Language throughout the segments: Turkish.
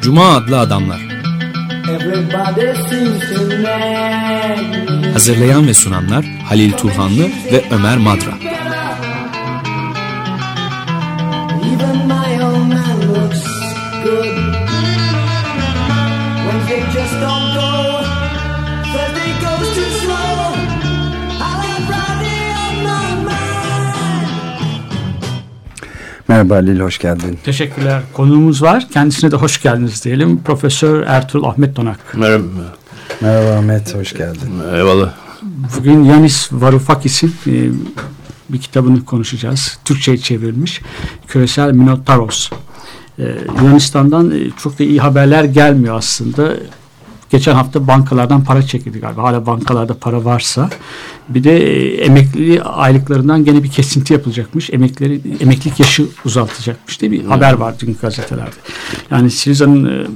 Cuma adlı adamlar. Hazırlayan ve sunanlar Halil Turhanlı ve Ömer Madra. Even my old man looks good. Wednesday just don't Merhaba Halil, hoş geldin. Teşekkürler. Konuğumuz var. Kendisine de hoş geldiniz diyelim. Profesör Ertuğrul Ahmet Donak. Merhaba. Merhaba Ahmet, hoş geldin. Eyvallah. Bugün Yanis Varoufakis'in e, bir kitabını konuşacağız. Türkçe'ye çevrilmiş. Küresel Minotaros. E, Yunanistan'dan e, çok da iyi haberler gelmiyor aslında. Geçen hafta bankalardan para çekildi galiba. Hala bankalarda para varsa. Bir de e, emekli aylıklarından gene bir kesinti yapılacakmış. Emeklileri, emeklilik yaşı uzatılacakmış diye bir haber var dün gazetelerde. Yani Siriza'nın e,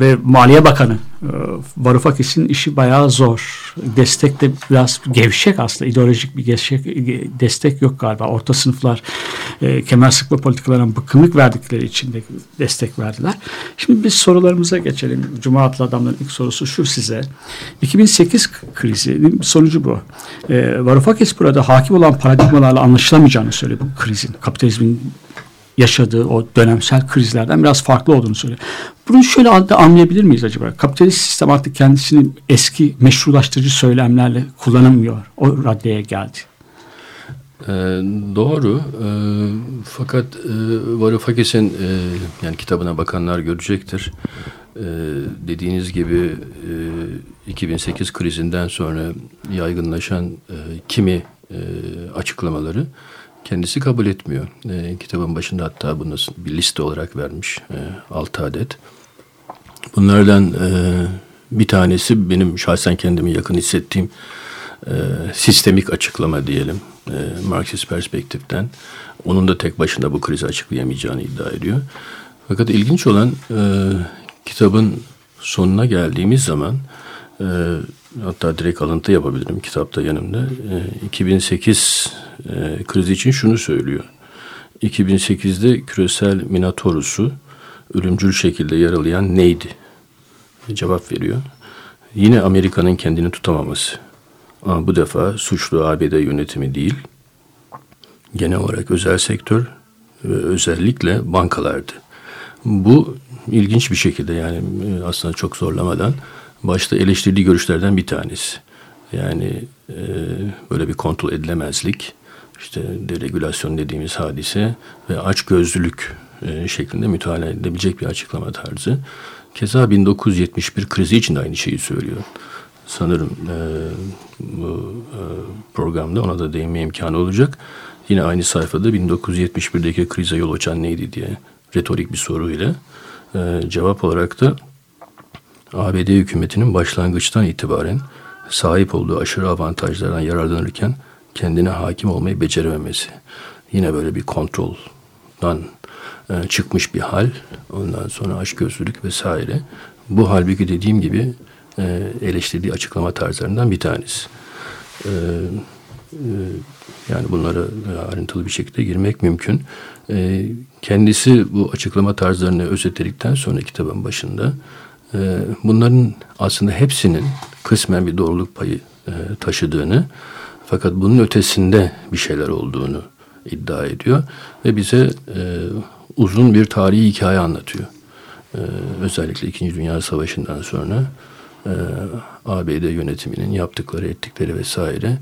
ve Maliye Bakanı e, Varoufakis'in işi bayağı zor. Destek de biraz gevşek aslında. ideolojik bir gevşek, destek yok galiba. Orta sınıflar e, kemer sıkma politikalarına bıkkınlık verdikleri için de destek verdiler. Şimdi biz sorularımıza geçelim. Cuma adamların ilk sorusu şu size. 2008 krizi sonucu bu. E, Varoufakis burada hakim olan paradigmalarla anlaşılamayacağını söylüyor bu krizin. Kapitalizmin yaşadığı o dönemsel krizlerden biraz farklı olduğunu söylüyor. Bunu şöyle anlayabilir miyiz acaba? Kapitalist sistem artık kendisini eski meşrulaştırıcı söylemlerle kullanamıyor. O raddeye geldi. Ee, doğru. Ee, fakat e, Varoufakis'in e, yani kitabına bakanlar görecektir. Ee, dediğiniz gibi e, 2008 krizinden sonra yaygınlaşan e, kimi e, açıklamaları kendisi kabul etmiyor. E, kitabın başında hatta bunu bir liste olarak vermiş. E, 6 adet. Bunlardan e, bir tanesi benim şahsen kendimi yakın hissettiğim e, sistemik açıklama diyelim. E, Marksist perspektiften. Onun da tek başına bu krizi açıklayamayacağını iddia ediyor. Fakat ilginç olan e, kitabın sonuna geldiğimiz zaman e, hatta direkt alıntı yapabilirim kitapta yanımda. E, 2008 e, krizi için şunu söylüyor. 2008'de küresel Minotaurus'u ölümcül şekilde yaralayan neydi? Cevap veriyor. Yine Amerika'nın kendini tutamaması. Ama bu defa suçlu ABD yönetimi değil, genel olarak özel sektör ve özellikle bankalardı. Bu ilginç bir şekilde yani e, aslında çok zorlamadan başta eleştirdiği görüşlerden bir tanesi. Yani e, böyle bir kontrol edilemezlik, işte deregülasyon dediğimiz hadise ve açgözlülük e, şeklinde mütalaa edilebilecek bir açıklama tarzı. Keza 1971 krizi için de aynı şeyi söylüyor. Sanırım e, bu e, programda ona da değinme imkanı olacak. Yine aynı sayfada 1971'deki krize yol açan neydi diye retorik bir soruyla e, cevap olarak da ABD hükümetinin başlangıçtan itibaren sahip olduğu aşırı avantajlardan yararlanırken kendine hakim olmayı becerememesi. Yine böyle bir kontroldan e, çıkmış bir hal. Ondan sonra açgözlülük vesaire. Bu halbuki dediğim gibi e, eleştirdiği açıklama tarzlarından bir tanesi. E, yani bunlara ayrıntılı bir şekilde girmek mümkün. Kendisi bu açıklama tarzlarını özetledikten sonra kitabın başında bunların aslında hepsinin kısmen bir doğruluk payı e, taşıdığını fakat bunun ötesinde bir şeyler olduğunu iddia ediyor ve bize e, uzun bir tarihi hikaye anlatıyor. E, özellikle İkinci Dünya Savaşı'ndan sonra ABD yönetiminin yaptıkları, ettikleri vesaire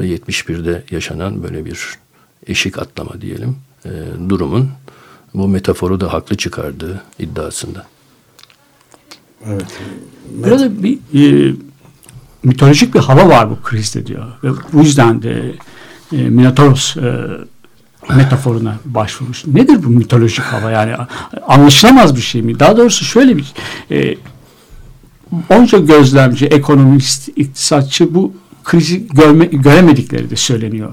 ve 71'de yaşanan böyle bir eşik atlama diyelim durumun bu metaforu da haklı çıkardığı iddiasında. Evet. Burada bir e, mitolojik bir hava var bu krizde diyor. Ve bu yüzden de e, Minotauros e, metaforuna başvurmuş. Nedir bu mitolojik hava yani anlaşılamaz bir şey mi? Daha doğrusu şöyle bir e, onca gözlemci, ekonomist, iktisatçı bu krizi görme, göremedikleri de söyleniyor.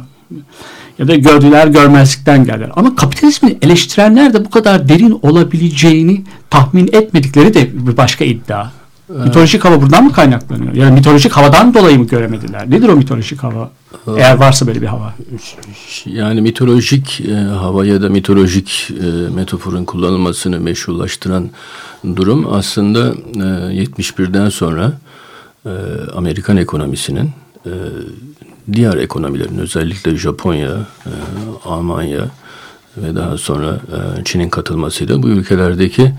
Ya da gördüler görmezlikten geldiler. Ama kapitalizmi eleştirenler de bu kadar derin olabileceğini tahmin etmedikleri de bir başka iddia. Mitolojik hava buradan mı kaynaklanıyor? Yani mitolojik havadan dolayı mı göremediler? Nedir o mitolojik hava? Eğer varsa böyle bir hava. Yani mitolojik e, hava ya da mitolojik e, metaforun kullanılmasını meşrulaştıran durum aslında e, 71'den sonra e, Amerikan ekonomisinin e, diğer ekonomilerin özellikle Japonya, e, Almanya ve daha sonra e, Çin'in katılmasıyla bu ülkelerdeki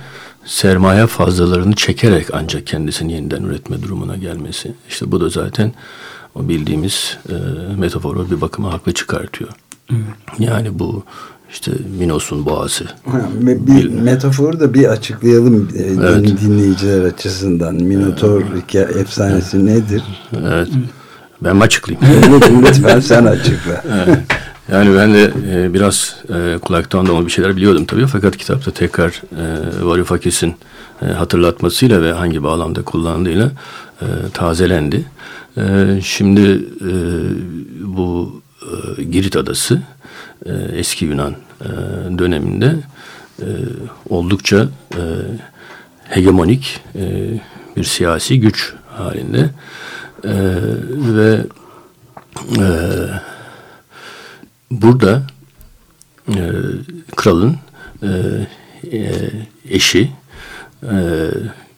sermaye fazlalarını çekerek ancak kendisini yeniden üretme durumuna gelmesi. İşte bu da zaten o bildiğimiz e, metaforu bir bakıma haklı çıkartıyor. Yani bu işte Minos'un boğası. Ha, bir metaforu da bir açıklayalım e, din- dinleyiciler açısından. Minotaur hikaye efsanesi nedir? Evet. Ben mi açıklayayım? Lütfen sen açıkla. Yani ben de e, biraz e, kulaktan dolma bir şeyler biliyordum tabii fakat kitapta tekrar e, Varoufakis'in e, hatırlatmasıyla ve hangi bağlamda kullandığıyla e, tazelendi. E, şimdi e, bu e, Girit Adası e, eski Yunan e, döneminde e, oldukça e, hegemonik e, bir siyasi güç halinde E, ve e, burada e, kralın e, e, eşi e,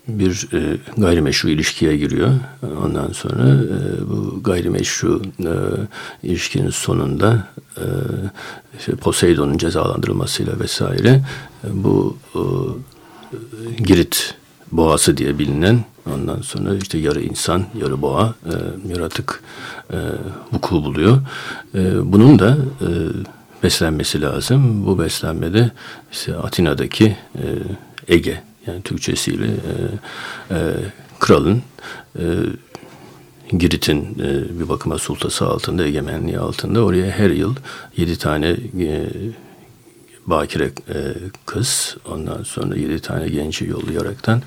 bir e, gayrimeşru ilişkiye giriyor. Ondan sonra e, bu gayrimeşru e, ilişkinin sonunda e, işte Poseidon'un cezalandırılmasıyla vesaire e, bu e, Girit boğası diye bilinen ondan sonra işte yarı insan yarı boğa e, yaratık e, vuku buluyor. E, bunun da e, beslenmesi lazım. Bu beslenmede işte Atina'daki e, Ege yani Türkçesiyle e, e, kralın e, Girit'in e, bir bakıma sultası altında, egemenliği altında oraya her yıl yedi tane e, bakire e, kız ondan sonra yedi tane genci yollayaraktan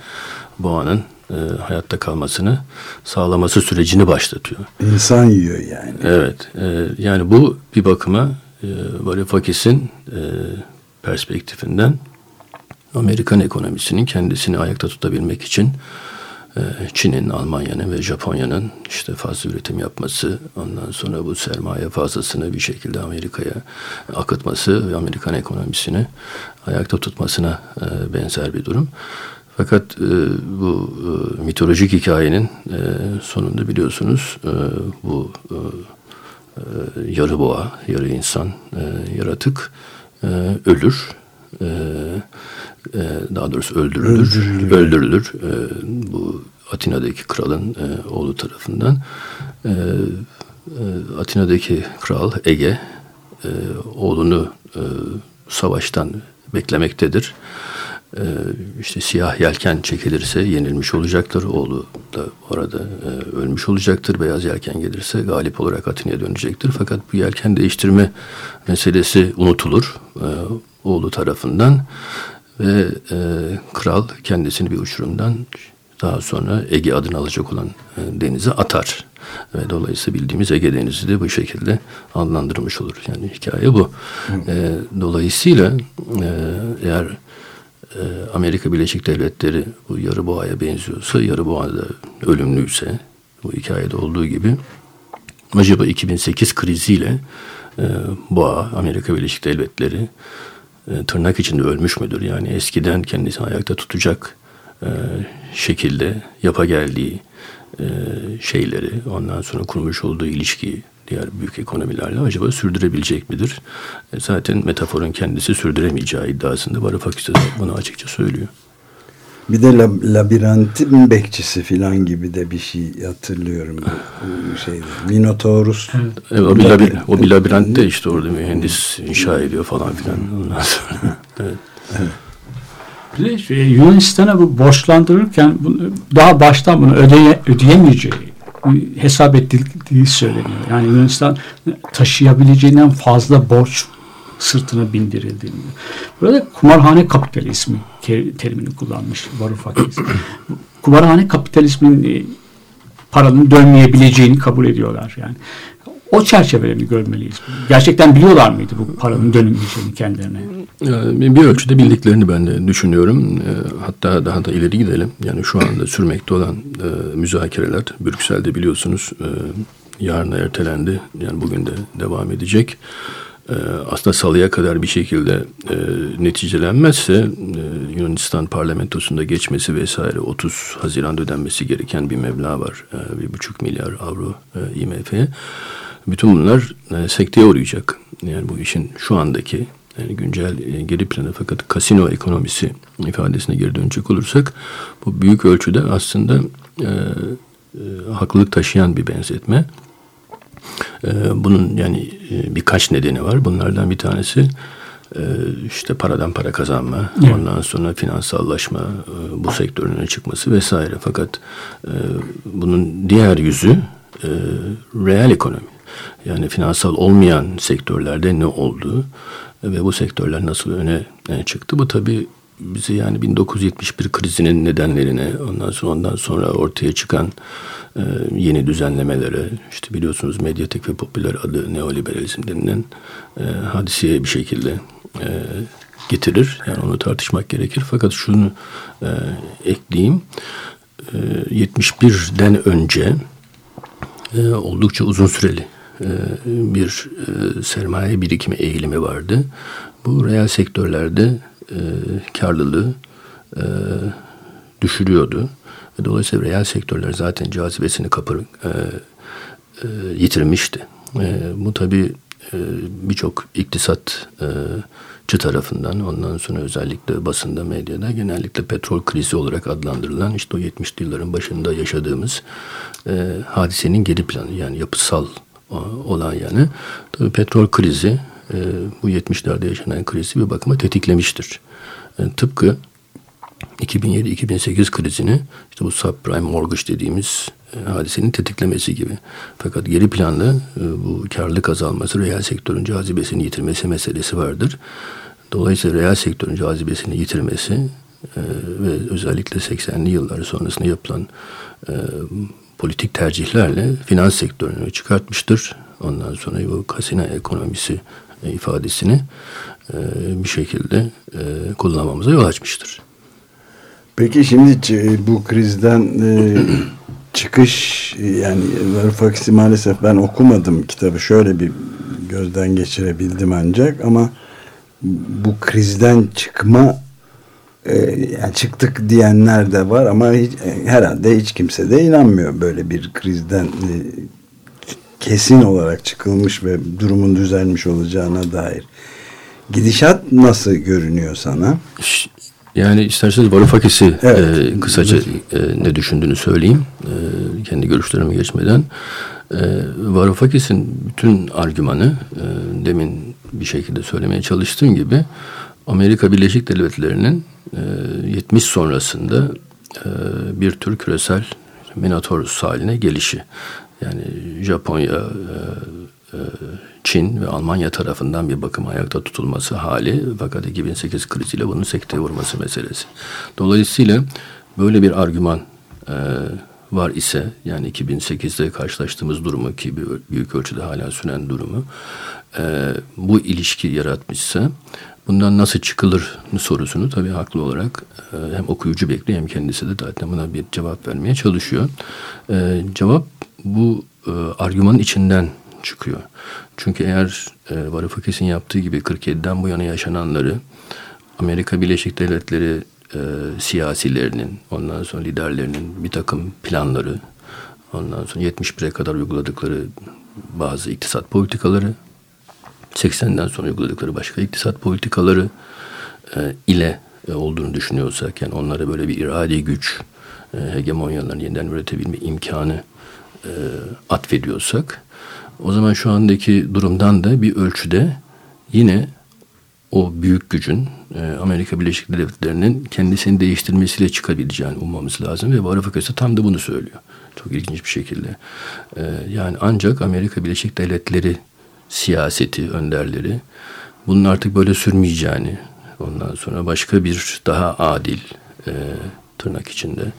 boğanın e, hayatta kalmasını sağlaması sürecini başlatıyor. İnsan yiyor yani. Evet. e, yani bu bir bakıma e, Varoufakis'in e, perspektifinden Amerikan ekonomisinin kendisini ayakta tutabilmek için Çin'in, Almanya'nın ve Japonya'nın işte fazla üretim yapması, ondan sonra bu sermaye fazlasını bir şekilde Amerika'ya akıtması ve Amerikan ekonomisini ayakta tutmasına e, benzer bir durum. Fakat e, bu e, mitolojik hikayenin sonunda biliyorsunuz bu yarı boğa, yarı insan, yaratık ölür. E, e, daha doğrusu öldürülür. Öldürülür. Öldürülür. E, bu Atina'daki kralın e, oğlu tarafından. E, e, Atina'daki kral Ege e, oğlunu e, savaştan beklemektedir. Ee, işte siyah yelken çekilirse yenilmiş olacaktır. Oğlu da orada e, ölmüş olacaktır. Beyaz yelken gelirse galip olarak Atina'ya dönecektir. Fakat bu yelken değiştirme meselesi unutulur e, oğlu tarafından ve e, kral kendisini bir uçurumdan daha sonra Ege adını alacak olan e, denize atar. Ve dolayısıyla bildiğimiz Ege Denizi de bu şekilde adlandırılmış olur. Yani hikaye bu. E, dolayısıyla e, eğer e, Amerika Birleşik Devletleri bu yarı boğaya benziyorsa, yarı boğa da ölümlüyse, bu hikayede olduğu gibi acaba 2008 kriziyle e, boğa, Amerika Birleşik Devletleri tırnak içinde ölmüş müdür? Yani eskiden kendisini ayakta tutacak e, şekilde yapa geldiği e, şeyleri, ondan sonra kurmuş olduğu ilişkiyi diğer büyük ekonomilerle acaba sürdürebilecek midir? E, zaten metaforun kendisi sürdüremeyeceği iddiasında Varoufakis bunu açıkça söylüyor. Bir de lab labirentin bekçisi falan gibi de bir şey hatırlıyorum şeyde. Minotaurus. Evet, o, bir labir, o bir labirentte işte orada mühendis inşa ediyor falan filan. Ondan sonra. evet. Bir de şey, Yunanistan'a bu borçlandırırken bunu, daha baştan bunu ödeye, ödeyemeyeceği hesap edildiği söyleniyor. Yani Yunanistan taşıyabileceğinden fazla borç sırtına bindirildiğini. Burada kumarhane kapitalizmi terimini kullanmış Varoufakis. kumarhane kapitalizmin paranın dönmeyebileceğini kabul ediyorlar. Yani O çerçevede mi görmeliyiz? Gerçekten biliyorlar mıydı bu paranın dönülmeyeceğini kendilerine? Yani bir ölçüde bildiklerini ben de düşünüyorum. E, hatta daha da ileri gidelim. Yani şu anda sürmekte olan e, müzakereler Brüksel'de biliyorsunuz e, yarına ertelendi. Yani bugün de devam edecek. E, aslında salıya kadar bir şekilde e, neticelenmezse e, Yunanistan parlamentosunda geçmesi vesaire 30 Haziran'da ödenmesi gereken bir meblağ var. E, bir buçuk milyar avro e, IMF'ye. Bütün bunlar e, sekteye uğrayacak. Yani bu işin şu andaki yani güncel e, geri planı fakat kasino ekonomisi ifadesine geri dönecek olursak bu büyük ölçüde aslında e, e, haklılık taşıyan bir benzetme. E, bunun yani e, birkaç nedeni var. Bunlardan bir tanesi e, işte paradan para kazanma, evet. ondan sonra finansallaşma, e, bu sektörün öne çıkması vesaire. Fakat bunun diğer yüzü reel ekonomi. Yani finansal olmayan sektörlerde ne oldu ve bu sektörler nasıl öne çıktı? Bu tabii bizi yani 1971 krizinin nedenlerine ondan sonra ondan sonra ortaya çıkan e, yeni düzenlemelere işte biliyorsunuz medyatek ve popüler adı neoliberalizm denilen e, hadiseye bir şekilde e, getirir. Yani onu tartışmak gerekir. Fakat şunu e, ekleyeyim. E, 71'den önce e, oldukça uzun süreli e, bir e, sermaye birikimi eğilimi vardı. Bu reel sektörlerde e, karlılığı düşürüyordu. Dolayısıyla reel sektörler zaten cazibesini kapır, yitirmişti. Bu tabi birçok iktisatçı tarafından ondan sonra özellikle basında medyada genellikle petrol krizi olarak adlandırılan işte o 70'li yılların başında yaşadığımız hadisenin geri planı yani yapısal olan yani. Tabii petrol krizi e, bu 70'lerde yaşanan krizi bir bakıma tetiklemiştir. Yani e, tıpkı 2007-2008 krizini işte bu subprime mortgage dediğimiz e, hadisenin tetiklemesi gibi. Fakat geri planda e, bu karlılık azalması reel sektörün cazibesini yitirmesi meselesi vardır. Dolayısıyla reel sektörün cazibesini yitirmesi e, ve özellikle 80'li yıllar sonrasında yapılan e, politik tercihlerle finans sektörünü çıkartmıştır. Ondan sonra bu kasino ekonomisi e, ifadesini e, bir şekilde e, kullanmamıza yol açmıştır. Peki şimdi bu krizden çıkış yani Varoufakis'i maalesef ben okumadım kitabı şöyle bir gözden geçirebildim ancak ama bu krizden çıkma yani çıktık diyenler de var ama hiç, e, herhalde hiç kimse de inanmıyor böyle bir krizden e, kesin olarak çıkılmış ve durumun düzelmiş olacağına dair. Gidişat nasıl görünüyor sana? Yani isterseniz Varoufakis'i evet. e, kısaca e, ne düşündüğünü söyleyeyim. E, kendi görüşlerime geçmeden. E, Varoufakis'in bütün argümanı e, demin bir şekilde söylemeye çalıştığım gibi Amerika Birleşik Devletleri'nin 70 ee, sonrasında e, bir tür küresel Minotaurus haline gelişi. Yani Japonya, e, e, Çin ve Almanya tarafından bir bakım ayakta tutulması hali fakat 2008 kriziyle bunun sekteye vurması meselesi. Dolayısıyla böyle bir argüman var ise yani 2008'de karşılaştığımız durumu ki büyük ölçüde hala süren durumu bu ilişki yaratmışsa bundan nasıl çıkılır sorusunu tabii haklı olarak e, hem okuyucu bekliyor hem kendisi de zaten buna bir cevap vermeye çalışıyor. E, cevap bu e, argümanın içinden çıkıyor. Çünkü eğer e, Varoufakis'in yaptığı gibi 47'den bu yana yaşananları Amerika Birleşik Devletleri e, siyasilerinin, ondan sonra liderlerinin bir takım planları, ondan sonra 71'e kadar uyguladıkları bazı iktisat politikaları 80'den sonra uyguladıkları başka iktisat politikaları e, ile e, olduğunu düşünüyorsak yani onlara böyle bir iradi güç e, hegemonyalarını yeniden üretebilme imkanı e, atfediyorsak o zaman şu andaki durumdan da bir ölçüde yine o büyük gücün e, Amerika Birleşik Devletleri'nin kendisini değiştirmesiyle çıkabileceğini ummamız lazım ve Varoufakis tam da bunu söylüyor. Çok ilginç bir şekilde. E, yani ancak Amerika Birleşik Devletleri siyaseti, önderleri bunun artık böyle sürmeyeceğini, ondan sonra başka bir daha adil e, tırnak içinde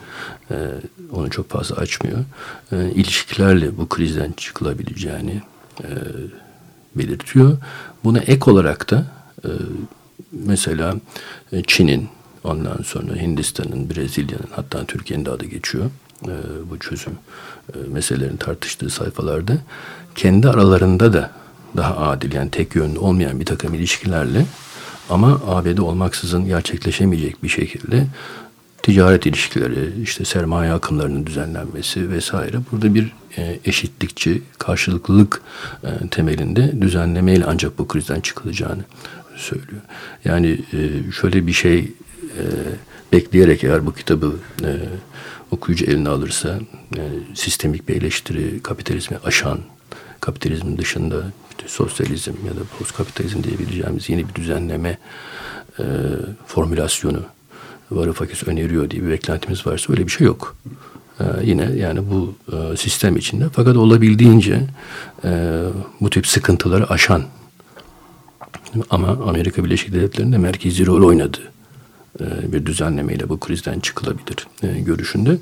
e, onu çok fazla açmıyor. E, ilişkilerle bu krizden çıkılabileceğini e, belirtiyor. Buna ek olarak da e, mesela e, Çin'in ondan sonra Hindistan'ın, Brezilya'nın hatta Türkiye'nin de adı geçiyor. E, bu çözüm e, meselelerini tartıştığı sayfalarda kendi aralarında da daha adil yani tek yönlü olmayan bir takım ilişkilerle ama ABD olmaksızın gerçekleşemeyecek bir şekilde ticaret ilişkileri, işte sermaye akımlarının düzenlenmesi vesaire. Burada bir e, eşitlikçi, karşılıklılık e, temelinde düzenlemeyle ancak bu krizden çıkılacağını söylüyor. Yani e, şöyle bir şey e, bekleyerek eğer bu kitabı e, okuyucu eline alırsa yani sistemik bir eleştiri, kapitalizmi aşan, kapitalizmin dışında sosyalizm ya da post kapitalizm diyebileceğimiz yeni bir düzenleme e, formülasyonu Varoufakis öneriyor diye bir beklentimiz varsa öyle bir şey yok. Ee, yine yani bu e, sistem içinde fakat olabildiğince e, bu tip sıkıntıları aşan ama Amerika Birleşik Devletleri'nde merkezi rol oynadı e, bir düzenlemeyle bu krizden çıkılabilir e, görüşünde.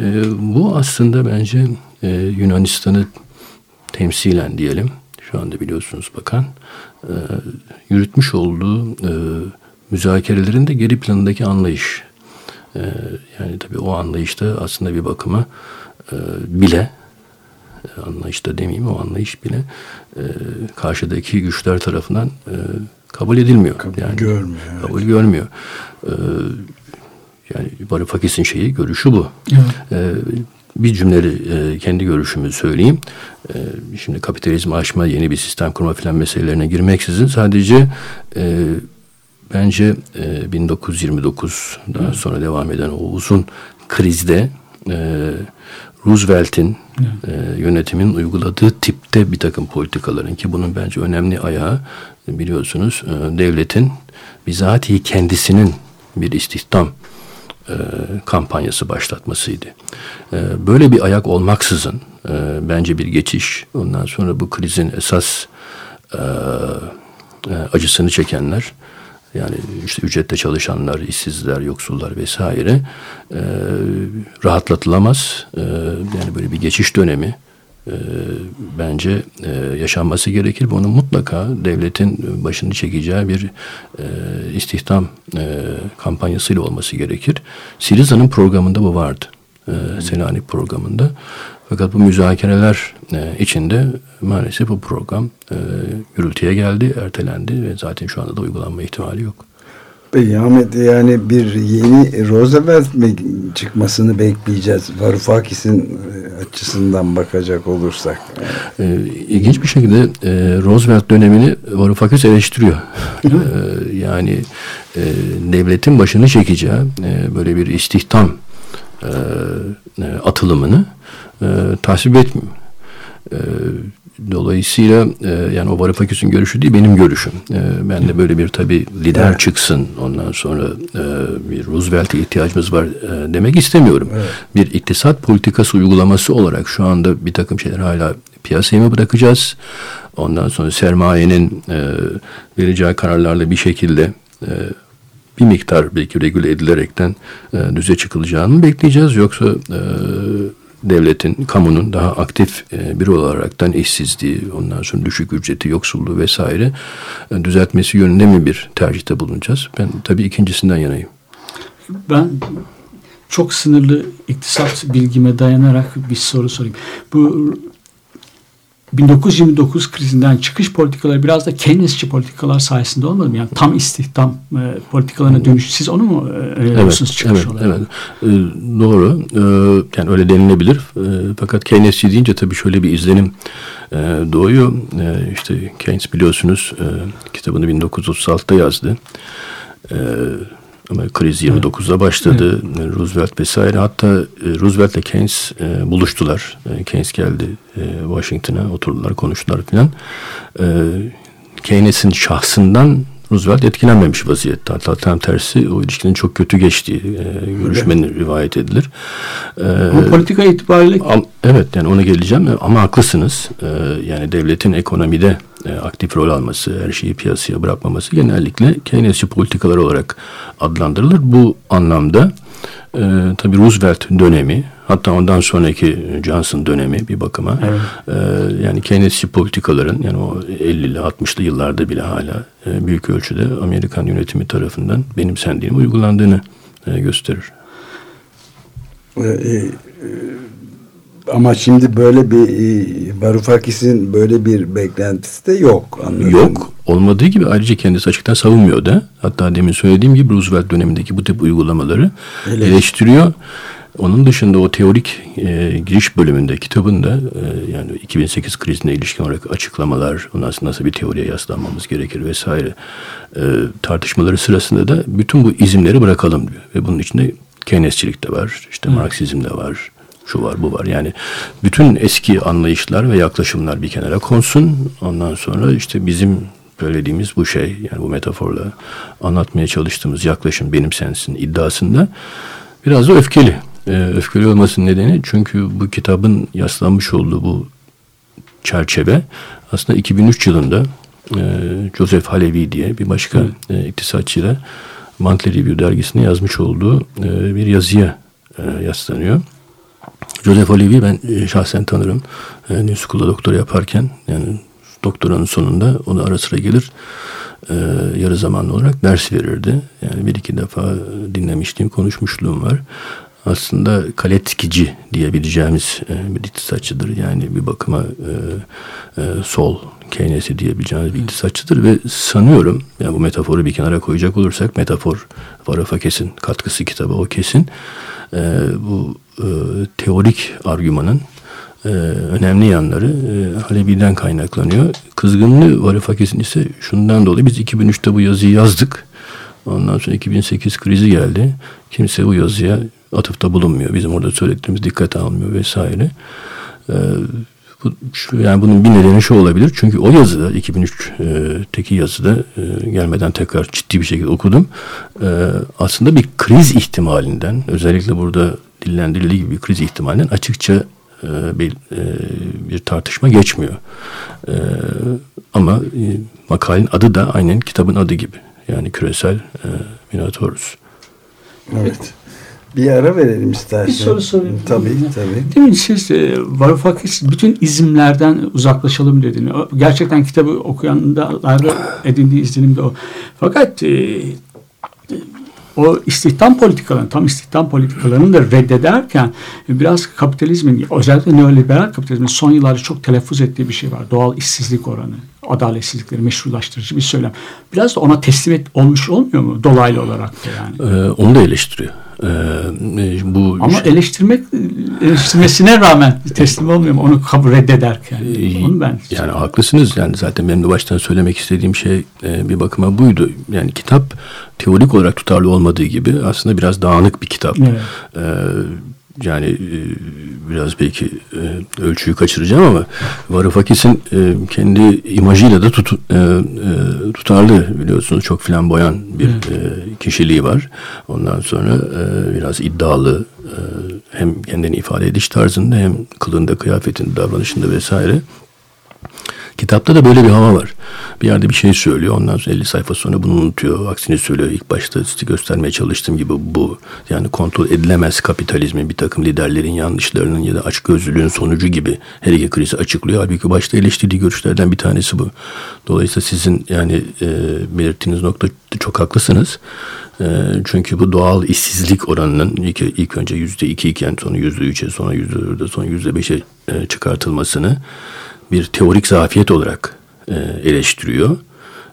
E, bu aslında bence e, Yunanistan'ı temsilen diyelim şu anda biliyorsunuz bakan e, yürütmüş olduğu e, müzakerelerin de geri planındaki anlayış. E, yani tabii o anlayışta aslında bir bakıma e, bile e, anlayışta demeyeyim o anlayış bile e, karşıdaki güçler tarafından e, kabul edilmiyor. Kabul yani, görmüyor, evet. Kabul görmüyor. E, yani Varoufakis'in şeyi, görüşü bu. Evet. E, bir cümleli e, kendi görüşümü söyleyeyim. E, şimdi kapitalizmi aşma, yeni bir sistem kurma filan meselelerine girmeksizin sadece e, bence e, 1929 daha sonra devam eden o uzun krizde e, Roosevelt'in e, yönetimin uyguladığı tipte bir takım politikaların ki bunun bence önemli ayağı biliyorsunuz e, devletin bizatihi kendisinin bir istihdam e, kampanyası başlatmasıydı. E, böyle bir ayak olmaksızın e, bence bir geçiş ondan sonra bu krizin esas e, e, acısını çekenler yani işte ücretle çalışanlar, işsizler, yoksullar vesaire e, rahatlatılamaz. E, yani böyle bir geçiş dönemi e, bence e, yaşanması gerekir. Bunun mutlaka devletin başını çekeceği bir e, istihdam e, kampanyasıyla olması gerekir. Siriza'nın programında bu vardı. E, Selanik programında. Fakat bu müzakereler e, içinde maalesef bu program e, yürültüye geldi, ertelendi ve zaten şu anda da uygulanma ihtimali yok. Peki Ahmet yani bir yeni Roosevelt mi çıkmasını bekleyeceğiz Varoufakis'in e, açısından bakacak olursak. E, ilginç bir şekilde e, Roosevelt dönemini Varoufakis eleştiriyor. e, yani e, devletin başını çekeceği e, böyle bir istihdam e, e, atılımını e, tasvip etmiyor. E, dolayısıyla e, yani o Varoufakis'in görüşü değil benim görüşüm. E, ben de böyle bir tabi lider Evet. çıksın ondan sonra e, bir Roosevelt'e ihtiyacımız var e, demek istemiyorum. Bir iktisat politikası uygulaması olarak şu anda bir takım şeyler hala piyasaya mı bırakacağız? Ondan sonra sermayenin e, vereceği kararlarla bir şekilde e, bir miktar belki regüle edilerekten e, düze çıkılacağını bekleyeceğiz yoksa e, devletin, kamunun daha aktif e, biri olaraktan işsizliği, ondan sonra düşük ücreti, yoksulluğu vesaire e, düzeltmesi yönünde mi bir tercihte bulunacağız? Ben tabii ikincisinden yanayım. Ben çok sınırlı iktisat bilgime dayanarak bir soru sorayım. Bu 1929 krizinden çıkış politikaları biraz da Keynesçi politikalar sayesinde olmadı mı? Yani tam istihdam e, politikalarına dönüş. Siz onu mu e, öneriyorsunuz çıkış evet, olarak? evet. Ee, doğru. Ee, yani öyle denilebilir. Ee, fakat Keynesçi deyince tabii şöyle bir izlenim e, doğuyor. Ee, işte Keynes biliyorsunuz e, kitabını 1936'da yazdı. Ee, ama kriz 29'da başladı. Roosevelt vesaire. Hatta e, Roosevelt ile Keynes e, buluştular. E, Keynes geldi Washington'a oturdular konuştular filan. Keynes'in şahsından Roosevelt etkilenmemiş vaziyette. Hatta tam tersi o ilişkinin çok kötü geçtiği e, görüşmenin rivayet edilir. E, Ama politika itibariyle Am- Evet yani ona geleceğim ama haklısınız. Ee, yani devletin ekonomide e, aktif rol alması, her şeyi piyasaya bırakmaması genellikle Keynesçi politikalar olarak adlandırılır. Bu anlamda e, tabii Roosevelt dönemi hatta ondan sonraki Johnson dönemi bir bakıma Evet. e, yani Keynesçi politikaların yani o 50'li 60'lı yıllarda bile hala e, büyük ölçüde Amerikan yönetimi tarafından benimsendiğini uygulandığını e, gösterir. E, e, ama şimdi böyle bir e, Varoufakis'in böyle bir beklentisi de yok. anladığım. Yok. Olmadığı gibi ayrıca kendisi açıktan savunmuyor da. Hatta demin söylediğim gibi Roosevelt dönemindeki bu tip uygulamaları Eleştiriyor. eleştiriyor. Onun dışında o teorik e, giriş bölümünde kitabında e, yani 2008 krizine ilişkin olarak açıklamalar, ondan sonra nasıl bir teoriye yaslanmamız gerekir vesaire e, tartışmaları sırasında da bütün bu izimleri bırakalım diyor. Ve bunun içinde Keynesçilik de var, işte Marksizm de var, şu var bu var. Yani bütün eski anlayışlar ve yaklaşımlar bir kenara konsun. Ondan sonra işte bizim söylediğimiz bu şey yani bu metaforla anlatmaya çalıştığımız yaklaşım benim sensin iddiasında biraz da öfkeli. Ee, öfkeli olmasının nedeni çünkü bu kitabın yaslanmış olduğu bu çerçeve aslında 2003 yılında e, Joseph Halevi diye bir başka e, iktisatçıyla Monthly Review dergisine yazmış olduğu e, bir yazıya e, yaslanıyor. Joseph Halevi ben e, şahsen tanırım. E, New School'da doktora yaparken yani doktoranın sonunda onu ara sıra gelir e, yarı zamanlı olarak ders verirdi. Yani bir iki defa dinlemişliğim, konuşmuşluğum var. Aslında kaletkici diyebileceğimiz e, bir iktisatçıdır. Yani bir bakıma e, e, sol Keynes'i diyebileceğimiz bir iktisatçıdır ve sanıyorum yani bu metaforu bir kenara koyacak olursak metafor Varoufakis'in katkısı kitabı o kesin. E, bu e, teorik argümanın e, önemli yanları e, Halebi'den kaynaklanıyor. Kızgınlığı Varoufakis'in ise şundan dolayı biz 2003'te bu yazıyı yazdık. Ondan sonra 2008 krizi geldi. Kimse bu yazıya atıfta bulunmuyor. Bizim orada söylediğimiz dikkate almıyor vesaire. E, bu, şu, yani bunun bir nedeni şu olabilir. Çünkü o yazıda 2003'teki yazıda e, gelmeden tekrar ciddi bir şekilde okudum. E, aslında bir kriz ihtimalinden özellikle burada dillendirildiği gibi bir kriz ihtimalinden açıkça e, bir, e, bir tartışma geçmiyor. E, ama e, makalenin adı da aynen kitabın adı gibi. Yani küresel e, Minotaurus. Evet. Bir ara verelim istersen. Bir soru sorayım. Tabii tabii. Demin siz e, Varoufakis bütün izimlerden uzaklaşalım dedin. Gerçekten kitabı okuyanlarda edindiği izlenim de o. Fakat e, o istihdam politikalarını, tam istihdam politikalarını da reddederken biraz kapitalizmin, özellikle neoliberal kapitalizmin son yıllarda çok telaffuz ettiği bir şey var. Doğal işsizlik oranı, adaletsizlikleri meşrulaştırıcı bir söylem. Biraz da ona teslim et, olmuş olmuyor mu dolaylı olarak da yani? E, onu da eleştiriyor. E, e, bu Ama eleştirmek eleştirmesine rağmen teslim olmuyor mu? Onu kabul reddederken. Ee, Onu ben Yani haklısınız. Yani zaten benim de baştan söylemek istediğim şey e, bir bakıma buydu. Yani kitap teorik olarak tutarlı olmadığı gibi aslında biraz dağınık bir kitap. Evet. E, yani e, biraz belki e, ölçüyü kaçıracağım ama Varoufakis'in e, kendi imajıyla da tut, e, e, tutarlı biliyorsunuz. Çok flamboyan bir e, kişiliği var. Ondan sonra e, biraz iddialı e, hem kendini ifade ediş tarzında hem kılığında, kıyafetinde, davranışında vesaire. Kitapta da böyle bir hava var. Bir yerde bir şey söylüyor. Ondan sonra 50 sayfa sonra bunu unutuyor. Aksini söylüyor. İlk başta size göstermeye çalıştığım gibi bu. Yani kontrol edilemez kapitalizmin bir takım liderlerin yanlışlarının ya da açgözlülüğün sonucu gibi her iki krizi açıklıyor. Halbuki başta eleştirdiği görüşlerden bir tanesi bu. Dolayısıyla sizin yani e, belirttiğiniz nokta çok haklısınız. E, çünkü bu doğal işsizlik oranının ilk, ilk önce yüzde iki iken sonra yüzde üçe sonra yüzde dörde sonra yüzde beşe e, çıkartılmasını bir teorik zafiyet olarak e, eleştiriyor.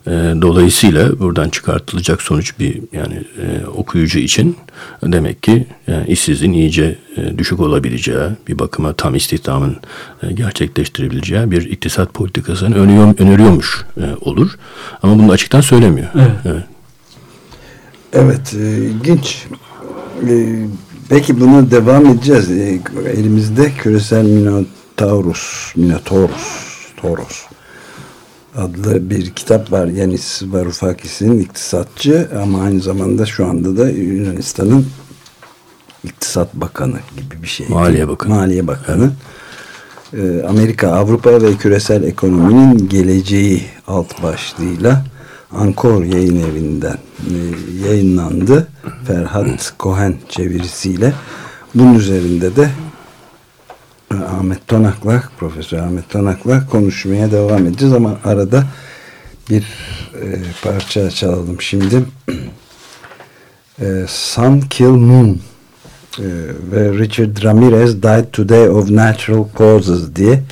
E, dolayısıyla buradan çıkartılacak sonuç bir yani e, okuyucu için demek ki yani işsizliğin iyice e, düşük olabileceği bir bakıma tam istihdamın e, gerçekleştirebileceği bir iktisat politikasını öneriyor, öneriyormuş e, olur. Ama bunu açıktan söylemiyor. Evet. Evet. Evet, e, ilginç. E, peki buna devam edeceğiz. E, elimizde küresel Minotaurus, Minotaurus, Toros adlı bir kitap var. Yanis Varoufakis'in iktisatçı ama aynı zamanda şu anda da Yunanistan'ın iktisat bakanı gibi bir şey. Maliye Bakanı. Maliye Bakanı. E, Amerika, Avrupa ve küresel ekonominin geleceği alt başlığıyla Ankor yayın evinden e, yayınlandı. Ferhat Cohen çevirisiyle. Bunun üzerinde de Ahmet Tonak'la, Profesör Ahmet Tonak'la konuşmaya devam edeceğiz ama arada bir e, parça çalalım şimdi. E, Sun Kill Moon e, ve Richard Ramirez Died Today of Natural Causes diye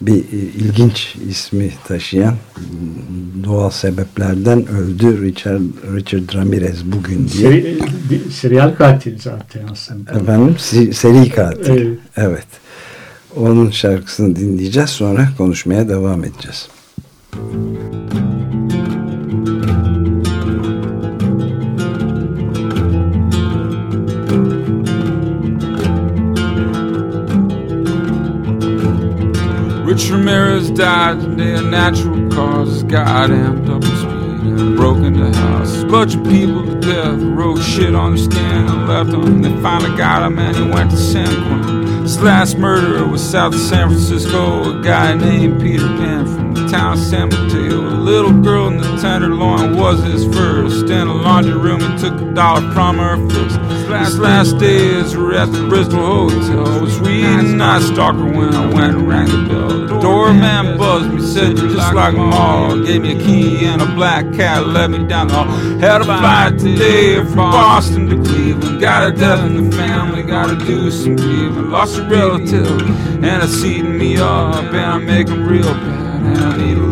bir e, ilginç ismi taşıyan doğal sebeplerden öldü Richard Richard Ramirez bugün diye. Seri, bir serial katil zaten aslında. Efendim si- seri katil. Evet. evet. Onun şarkısını dinleyeceğiz sonra konuşmaya devam edeceğiz. Rich Ramirez died today of natural causes. Goddamn double speed and broke into house. Bunch of people to death, wrote shit on their skin and left them. They finally got him and he went to San Quentin. His last murderer was south of San Francisco, a guy named Peter Pan from the town of San Mateo. A little girl in the tenderloin was his first. In a laundry room, he took a dollar from her fist. His last days were at the Bristol Hotel. I was reading Night Stalker when I went and rang the bell. The doorman buzzed me, said you're just like all. Gave me a key and a black cat, led me down the hall. Had a flight today from Boston to Cleveland. Got a death in the family, gotta do some grieving. Lost a relative and it's eating me up, and I'm making real bad. And I need a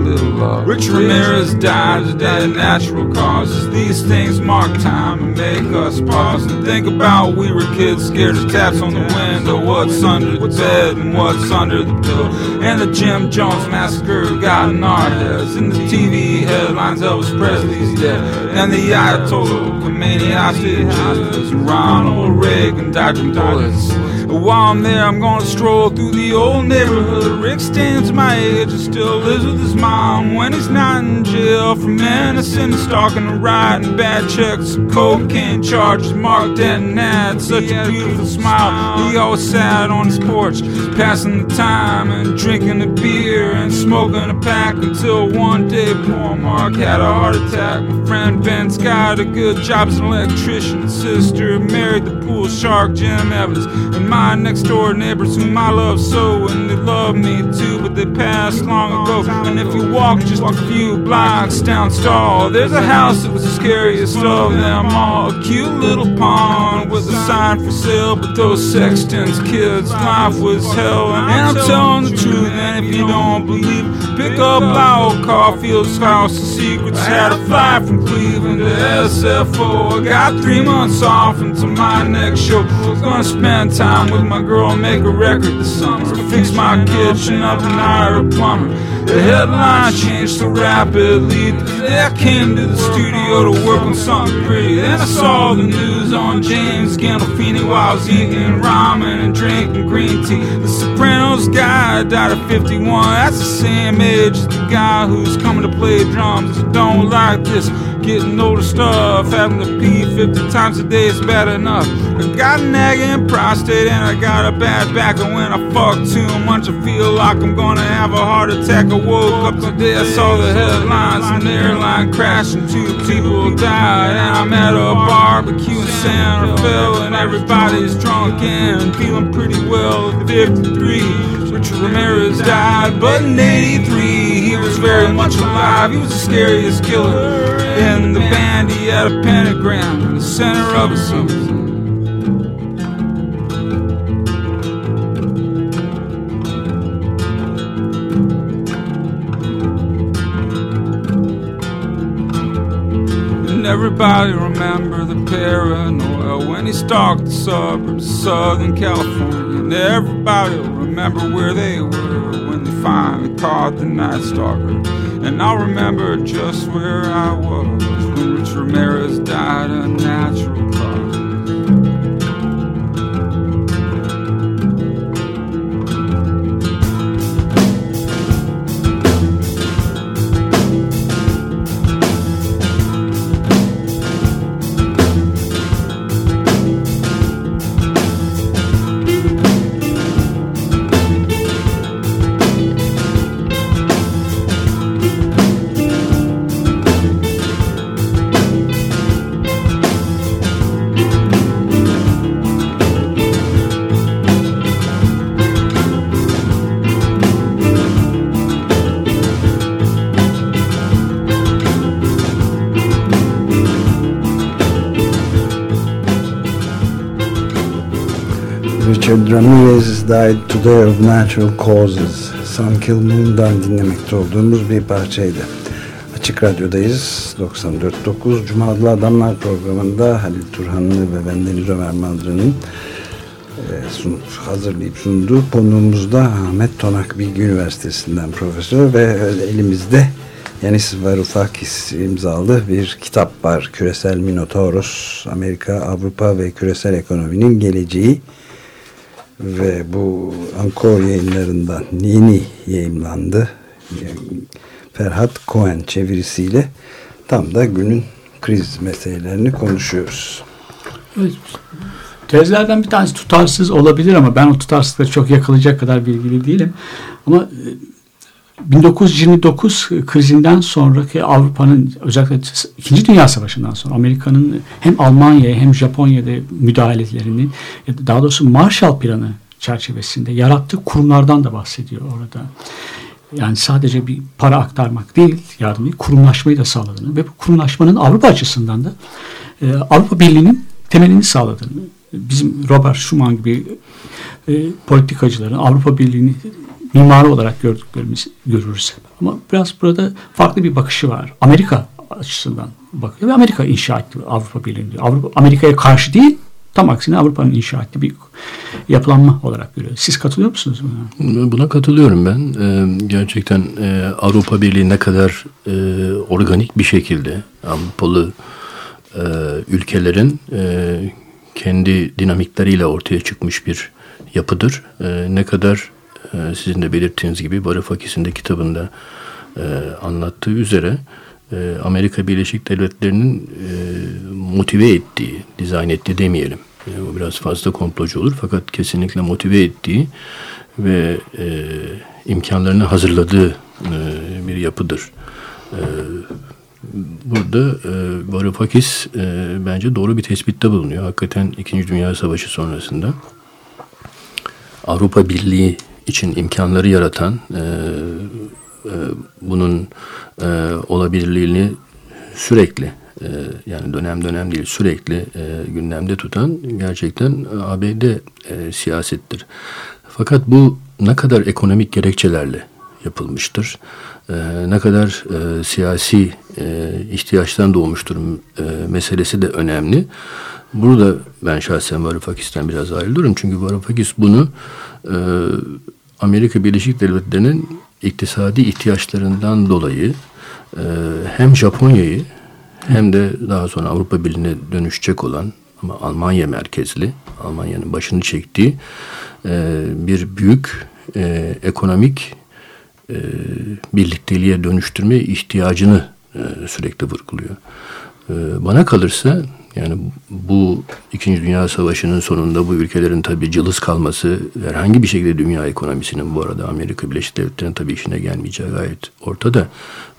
Rich Ramirez died today of natural causes. These things mark time and make us pause and think about we were kids scared of taps on the window. What's under the bed and what's under the pillow. And the Jim Jones massacre got our heads. In the TV headlines, Elvis Presley's dead. And the Ayatollah Khomeini hostages. Ronald Reagan dodging bullets. While I'm there, I'm gonna stroll through the old neighborhood. Rick stands my age and still lives with his mom when he's not in jail for menacing, stalking, and writing bad checks, cocaine charges. Mark Denton had such a beautiful smile. He always sat on his porch, passing the time and drinking a beer and smoking a pack until one day poor Mark had a heart attack. My friend Ben's got a good job as an electrician. Sister married the pool shark Jim Evans, and my next door neighbors whom I love so, and they love me too, but they passed long ago. And if you walk just a few blocks down Stall, there's a house that was the scariest of them all. A cute little pond with a sign for sale, but those sextons kids' life was hell. And I'm telling the truth, and if you don't believe, pick up Lyle Caulfield's House of Secrets. Had a fly from Cleveland to SFO. I got three months off until my next show. Was gonna spend time with my girl, and make a record this summer. Fix my kitchen up and hire a plumber. The headline changed so rapidly. Today I came to the studio to work on something pretty. Then I saw the news on James Gandolfini while I was eating ramen and drinking green tea. The Sopranos guy died at 51. That's the same age as the guy who's coming to play drums. Don't like this. Getting older stuff, having to pee 50 times a day is bad enough. I got a nagging prostate and I got a bad back. And when I fuck too much, I feel like I'm gonna have a heart attack. I woke up today, I saw the headlines an airline crash and two people died. And I'm at a barbecue in Santa Fe and everybody's drunk and feeling pretty well. at 53, Richard Ramirez died, but in 83 he was very much alive. He was the scariest killer in the band. He had a pentagram in the center of his something. Everybody remember the paranoia when he stalked the suburbs of Southern California. And everybody remember where they were when they finally the Night Stalker. And I'll remember just where I was when Rich Ramirez died of natural causes. Ramirez died today of natural causes. Sun Kill Moon'dan dinlemekte olduğumuz bir parçaydı. Açık Radyo'dayız. 94.9 Cuma Adlı Adamlar programında Halil Turhanlı ve ben Deniz Ömer Maldra'nın e, sun- hazırlayıp sunduğu konuğumuz da Ahmet Tonak Bilgi Üniversitesi'nden profesör ve elimizde Yanis Varoufakis imzalı bir kitap var. Küresel Minotauros, Amerika, Avrupa ve Küresel Ekonominin Geleceği ve bu Ankor yayınlarından yeni yayımlandı. Ferhat Cohen çevirisiyle tam da günün kriz meselelerini konuşuyoruz. Tezlerden bir tanesi tutarsız olabilir ama ben o tutarsızlıkla çok yakalayacak kadar bilgili değilim. Ama e, 1929 krizinden sonraki Avrupa'nın özellikle İkinci Dünya Savaşı'ndan sonra Amerika'nın hem Almanya'ya hem Japonya'da müdahalelerinin daha doğrusu Marshall Planı çerçevesinde yarattığı kurumlardan da bahsediyor orada. Yani sadece bir para aktarmak değil, yardım değil, kurumlaşmayı da sağladığını ve bu kurumlaşmanın Avrupa açısından da e, Avrupa Birliği'nin temelini sağladığını. Bizim Robert Schuman gibi e, politikacıların Avrupa Birliği'ni mimarı olarak gördüklerimiz görürüz. Ama biraz burada farklı bir bakışı var. Amerika açısından bakıyor ve Amerika inşa etti Avrupa Birliği'ni. Avrupa Amerika'ya karşı değil, tam aksine Avrupa'nın inşa ettiği bir yapılanma olarak görüyor. Siz katılıyor musunuz buna? Buna katılıyorum ben. Ee, gerçekten e, Avrupa Birliği ne kadar e, organik bir şekilde Avrupalı e, ülkelerin e, kendi dinamikleriyle ortaya çıkmış bir yapıdır. E, ne kadar e, sizin de belirttiğiniz gibi Varoufakis'in de kitabında e, anlattığı üzere e, Amerika Birleşik Devletleri'nin motive ettiği, dizayn ettiği demeyelim. O biraz fazla komplocu olur fakat kesinlikle motive ettiği ve imkanlarını hazırladığı bir yapıdır. Burada e, Varoufakis bence doğru bir tespitte bulunuyor. Hakikaten İkinci Dünya Savaşı sonrasında Avrupa Birliği için imkanları yaratan e, e, bunun e, olabilirliğini sürekli e, yani dönem dönem değil sürekli e, gündemde tutan gerçekten ABD e, siyasettir. Fakat bu ne kadar ekonomik gerekçelerle yapılmıştır, e, ne kadar e, siyasi e, ihtiyaçtan doğmuştur e, meselesi de önemli. Burada ben şahsen Varoufakis'ten biraz ayrılıyorum. Çünkü Varoufakis bunu e, Amerika Birleşik Devletleri'nin iktisadi ihtiyaçlarından dolayı e, hem Japonya'yı hem de daha sonra Avrupa Birliği'ne dönüşecek olan ama Almanya merkezli, Almanya'nın başını çektiği e, bir büyük e, ekonomik birlikteliğe dönüştürme ihtiyacını sürekli vurguluyor. Bana kalırsa yani bu İkinci Dünya Savaşı'nın sonunda bu ülkelerin tabii cılız kalması herhangi bir şekilde dünya ekonomisinin bu arada Amerika Birleşik Devletleri'nin tabii işine gelmeyeceği gayet ortada.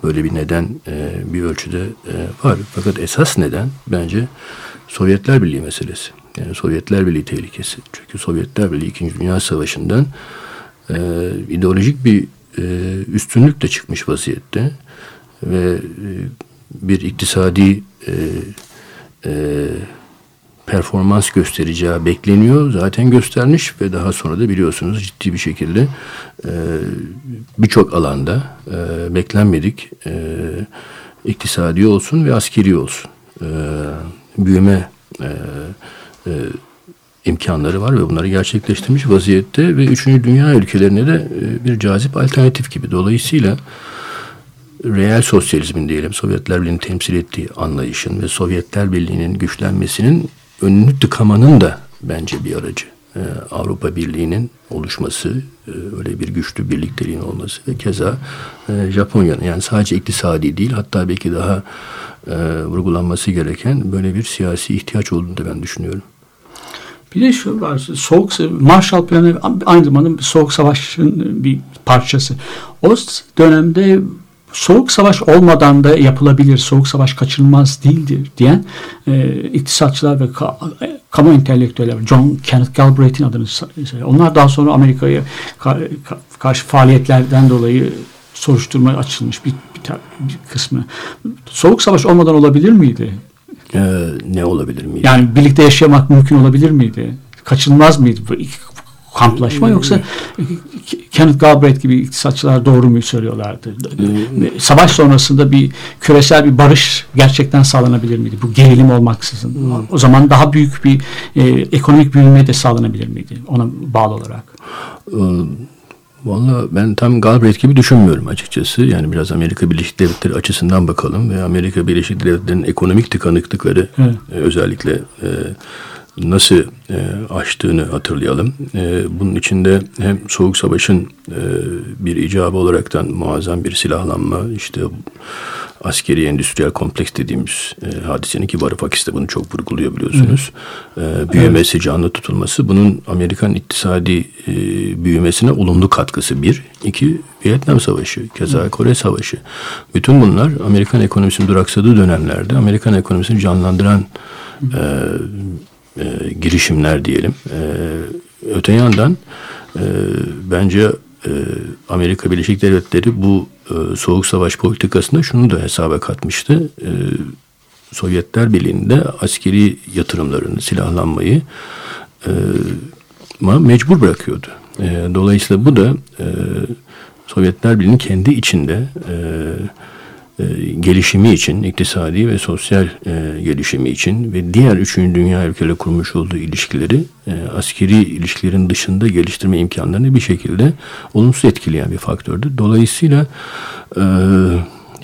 Böyle bir neden e, bir ölçüde e, var. Fakat esas neden bence Sovyetler Birliği meselesi. Yani Sovyetler Birliği tehlikesi. Çünkü Sovyetler Birliği İkinci Dünya Savaşı'ndan e, ideolojik bir e, çıkmış vaziyette ve bir iktisadi e, e, performans göstereceği bekleniyor. Zaten göstermiş ve daha sonra da biliyorsunuz ciddi bir şekilde e, birçok alanda e, beklenmedik e, iktisadi olsun ve askeri olsun e, büyüme e, e, imkanları var ve bunları gerçekleştirmiş vaziyette ve üçüncü dünya ülkelerine de e, bir cazip alternatif gibi. Dolayısıyla reel sosyalizmin diyelim Sovyetler Birliği'nin temsil ettiği anlayışın ve Sovyetler Birliği'nin güçlenmesinin önünü tıkamanın da bence bir aracı. Ee, Avrupa Birliği'nin oluşması, e, öyle bir güçlü birlikteliğin olması ve keza e, Japonya'nın yani sadece iktisadi değil hatta belki daha e, vurgulanması gereken böyle bir siyasi ihtiyaç olduğunu da ben düşünüyorum. Bir de şu var, soğuk Marshall Planı aynı zamanda soğuk savaşın bir parçası. O dönemde soğuk savaş olmadan da yapılabilir, soğuk savaş kaçınılmaz değildir diyen e, iktisatçılar ve ka, kamu entelektüeller, John Kenneth Galbraith'in adını. Onlar daha sonra Amerika'ya ka, ka, karşı faaliyetlerden dolayı soruşturma açılmış bir, bir, bir kısmı. Soğuk savaş olmadan olabilir miydi? Ee, ne olabilir miydi? Yani birlikte yaşamak mümkün olabilir miydi? kaçınılmaz mıydı bu kamplaşma yoksa Kenneth Galbraith gibi iktisatçılar doğru mu söylüyorlardı? Savaş sonrasında bir küresel bir barış gerçekten sağlanabilir miydi? Bu gerilim olmaksızın. O zaman daha büyük bir e, ekonomik büyüme de sağlanabilir miydi? Ona bağlı olarak. Ee, Valla ben tam Galbraith gibi düşünmüyorum açıkçası. Yani biraz Amerika Birleşik Devletleri açısından bakalım ve Amerika Birleşik Devletleri'nin ekonomik tıkanıklıkları Evet. e, özellikle e, nasıl e, aştığını hatırlayalım. E, bunun içinde hem Soğuk Savaş'ın e, bir icabı olaraktan muazzam bir silahlanma, işte askeri endüstriyel kompleks dediğimiz e, hadisenin ki Varoufakis de bunu çok vurguluyor biliyorsunuz. E, büyümesi, canlı tutulması bunun Amerikan iktisadi e, büyümesine olumlu katkısı bir. iki Vietnam Savaşı, keza Kore Savaşı. Bütün bunlar Amerikan ekonomisinin duraksadığı dönemlerde Amerikan ekonomisini canlandıran e, e, girişimler diyelim. E, öte yandan e, bence e, Amerika Birleşik Devletleri bu e, soğuk savaş politikasında şunu da hesaba katmıştı. E, Sovyetler Birliği'nde askeri yatırımlarını, silahlanmayı e, mecbur bırakıyordu. E, dolayısıyla bu da e, Sovyetler Birliği'nin kendi içinde e, e, gelişimi için, iktisadi ve sosyal e, gelişimi için ve diğer üçüncü dünya ülkeleri kurmuş olduğu ilişkileri e, askeri ilişkilerin dışında geliştirme imkanlarını bir şekilde olumsuz etkileyen bir faktördü. Dolayısıyla